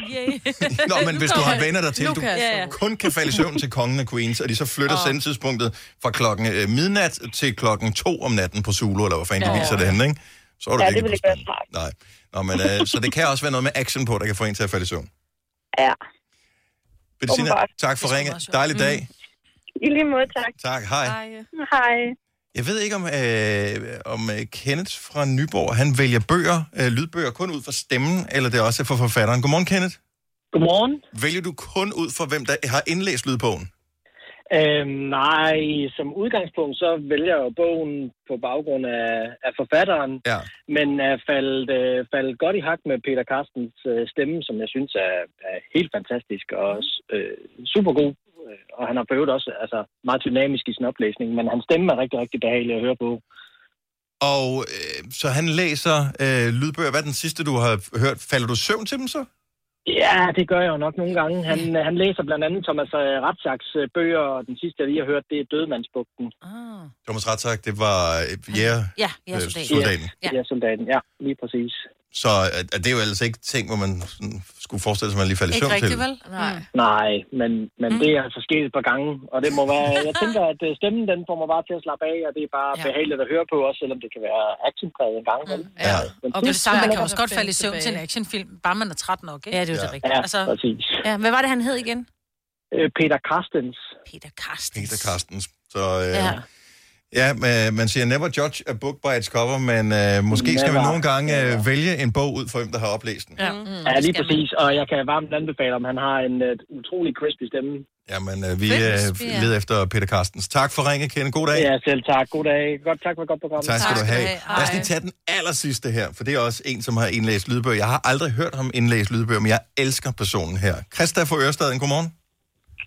Speaker 29: <laughs>
Speaker 1: Nå, men hvis du har venner der til, du
Speaker 29: kan jeg sove.
Speaker 1: kun kan falde i søvn til kongen af Queens, og de så flytter
Speaker 29: Åh.
Speaker 1: sendetidspunktet fra klokken øh, midnat til klokken to om natten på Zulu, eller hvad fanden de
Speaker 29: Ja.
Speaker 1: viser det henne, ikke? Så er du
Speaker 29: Ja, det
Speaker 1: virkelig
Speaker 29: vil
Speaker 1: på
Speaker 29: ikke være smart.
Speaker 1: Nej. Nå, men, øh, så det kan også være noget med action på, der kan få en til at falde i søvn.
Speaker 29: Ja.
Speaker 1: Bettina, tak for ringe. Dejlig dag.
Speaker 29: I lige måde, tak.
Speaker 1: Tak, hej.
Speaker 29: Hej.
Speaker 1: Jeg ved ikke, om, øh, om øh, Kenneth fra Nyborg, han vælger bøger, øh, lydbøger, kun ud fra stemmen, eller det også er for forfatteren. Godmorgen, Kenneth.
Speaker 31: Godmorgen.
Speaker 1: Vælger du kun ud fra, hvem der har indlæst lydbogen?
Speaker 31: Øhm, nej, som udgangspunkt så vælger jeg jo bogen på baggrund af, af forfatteren,
Speaker 1: ja.
Speaker 31: men er faldet, øh, faldet godt i hak med Peter Carstens øh, stemme, som jeg synes er, er helt fantastisk og også, øh, super god. Øh, Og han har på også altså, meget dynamisk i sin oplæsning, men hans stemme er rigtig, rigtig behagelig at høre på.
Speaker 1: Og øh, så han læser øh, lydbøger. Hvad er den sidste, du har hørt? Falder du søvn til dem så?
Speaker 31: Ja, det gør jeg jo nok nogle gange. Han, han læser blandt andet Thomas øh, Ratzaks øh, bøger, og den sidste, jeg lige har hørt, det er Dødmandsbugten.
Speaker 1: Thomas Ratzak, det var øh, jæger,
Speaker 2: Ja,
Speaker 1: øh, soldaten.
Speaker 31: Ja, ja soldaten. Ja, lige præcis.
Speaker 1: Så øh, det er jo ellers ikke ting, hvor man sådan, skulle forestille sig, at man lige falder i søvn til.
Speaker 31: Nej. Nej, men, men mm. det er altså sket et par gange, og det må være, jeg tænker, at øh, stemmen, den får mig bare til at slappe af, og det er bare ja. behageligt at høre på, også selvom det kan være actionpræget en gang. Mm.
Speaker 1: Ja.
Speaker 4: Og det samme, man kan også godt falde i søvn til en actionfilm, bare man er træt nok, ikke?
Speaker 2: Ja, det er jo det rigtige.
Speaker 31: Ja,
Speaker 2: Altså,
Speaker 31: præcis.
Speaker 2: ja, hvad var det, han hed igen?
Speaker 31: Øh, Peter Carstens.
Speaker 2: Peter Carstens.
Speaker 1: Peter Carstens. Så, øh,
Speaker 2: Ja.
Speaker 1: Ja. Men man siger never judge a book by its cover, men øh, måske skal vi
Speaker 31: Never.
Speaker 1: nogle gange øh, vælge en bog ud for hvem, der har oplæst den.
Speaker 31: Ja, mm, ja lige præcis, og jeg kan varmt anbefale, om han har en uh, utrolig crispy stemme.
Speaker 1: Jamen, øh, vi øh, leder efter Peter Carstens. Tak for ringe, Kende. God dag.
Speaker 31: Ja, selv tak. God dag. Godt, tak for et godt program.
Speaker 1: Tak skal du have. Lad os lige tage den aller sidste her, for det er også en, som har indlæst lydbøger. Jeg har aldrig hørt ham indlæse lydbøger, men jeg elsker personen her. Christa fra Ørestaden, godmorgen.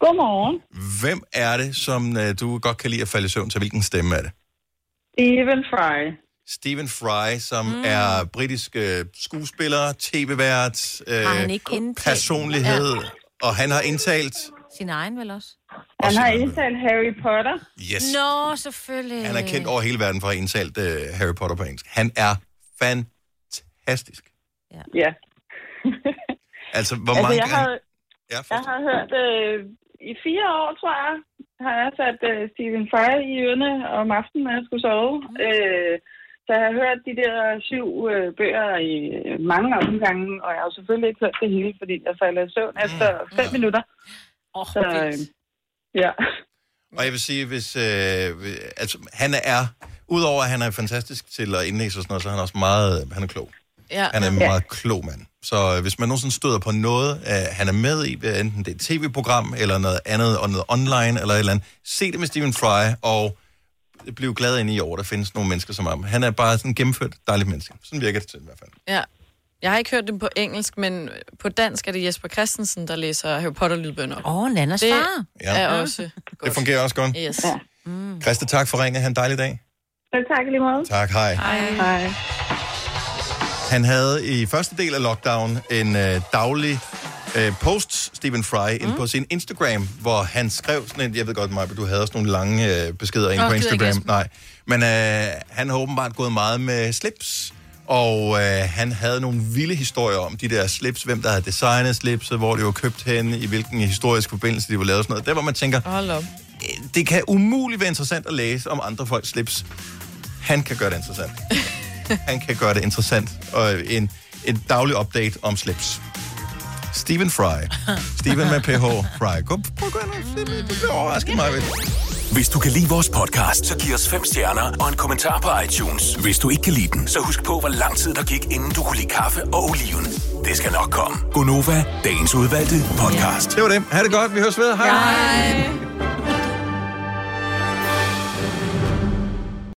Speaker 32: Godmorgen.
Speaker 1: Hvem er det, som øh, du godt kan lide at falde i søvn til? Hvilken stemme er det?
Speaker 32: Stephen Fry.
Speaker 1: Stephen Fry, som mm. er britisk øh, skuespiller, tv-vært, øh,
Speaker 2: han ikke
Speaker 1: personlighed, ja. og han har indtalt...
Speaker 2: Sin egen vel også?
Speaker 32: Han har indtalt Harry Potter.
Speaker 1: Yes.
Speaker 2: Nå, selvfølgelig.
Speaker 1: Han er kendt over hele verden for at have indtalt øh, Harry Potter på engelsk. Han er fantastisk.
Speaker 32: Ja.
Speaker 1: Altså, hvor
Speaker 32: altså,
Speaker 1: mange...
Speaker 32: jeg har,
Speaker 1: Ja,
Speaker 32: jeg har hørt øh, i fire år, tror jeg, har jeg sat øh, Stephen Fry i ørene om aftenen, når jeg skulle sove.
Speaker 1: Mm.
Speaker 32: Øh, så jeg har hørt de der syv øh, bøger i øh, mange omgange, og jeg har jo selvfølgelig ikke hørt det hele, fordi jeg falder i søvn efter fem minutter.
Speaker 2: Oh,
Speaker 32: så, øh, ja.
Speaker 1: Og jeg vil sige, hvis... Øh, altså, han er... Udover at han er fantastisk til at indlæse og sådan noget, så er han også meget... Han er klog.
Speaker 3: Ja.
Speaker 1: Han er en meget klog mand. Så øh, hvis man nogensinde støder på noget, øh, han er med i, hvad enten det er et tv-program, eller noget andet, og noget online, eller et eller andet, se det med Stephen Fry, og bliv glad ind i år, der findes nogle mennesker som ham. Han er bare sådan en gennemført dejligt menneske. Sådan virker det til i hvert fald.
Speaker 3: Ja. Jeg har ikke hørt det på engelsk, men på dansk er det Jesper Christensen, der læser Harry Potter-lydbønder.
Speaker 2: Åh, oh, Nannas
Speaker 3: det
Speaker 2: far.
Speaker 1: Ja.
Speaker 3: er også
Speaker 1: Det fungerer også godt.
Speaker 3: Yes.
Speaker 32: Ja.
Speaker 2: Mm.
Speaker 1: Christa, tak for ringet. Ha' en dejlig dag.
Speaker 32: Så tak lige måde.
Speaker 1: Tak, hej.
Speaker 32: Hej. Hej.
Speaker 1: Han havde i første del af lockdown en øh, daglig øh, post, Stephen Fry, mm. ind på sin Instagram, hvor han skrev sådan en, jeg ved godt, Maja, du havde også nogle lange øh, beskeder ind
Speaker 33: Åh,
Speaker 1: på Instagram. Nej, men øh, han har åbenbart gået meget med slips, og øh, han havde nogle vilde historier om de der slips, hvem der havde designet slipset, hvor de var købt hen, i hvilken historisk forbindelse de var lavet og sådan noget. Der hvor man tænker,
Speaker 3: Hold op.
Speaker 1: det kan umuligt være interessant at læse om andre folks slips. Han kan gøre det interessant. <laughs> <laughs> Han kan gøre det interessant. Og en, en daglig update om slips. Stephen Fry. <laughs> Stephen med PH Fry. Gå, prøv at gå ind og se det. Det bliver overrasket mig ved.
Speaker 7: Hvis du kan lide vores podcast, så giv os fem stjerner og en kommentar på iTunes. Hvis du ikke kan lide den, så husk på, hvor lang tid der gik, inden du kunne lide kaffe og oliven. Det skal nok komme. Gonova, dagens udvalgte podcast.
Speaker 1: Det var det. Ha' det godt. Vi høres ved. Hej.
Speaker 7: Hej.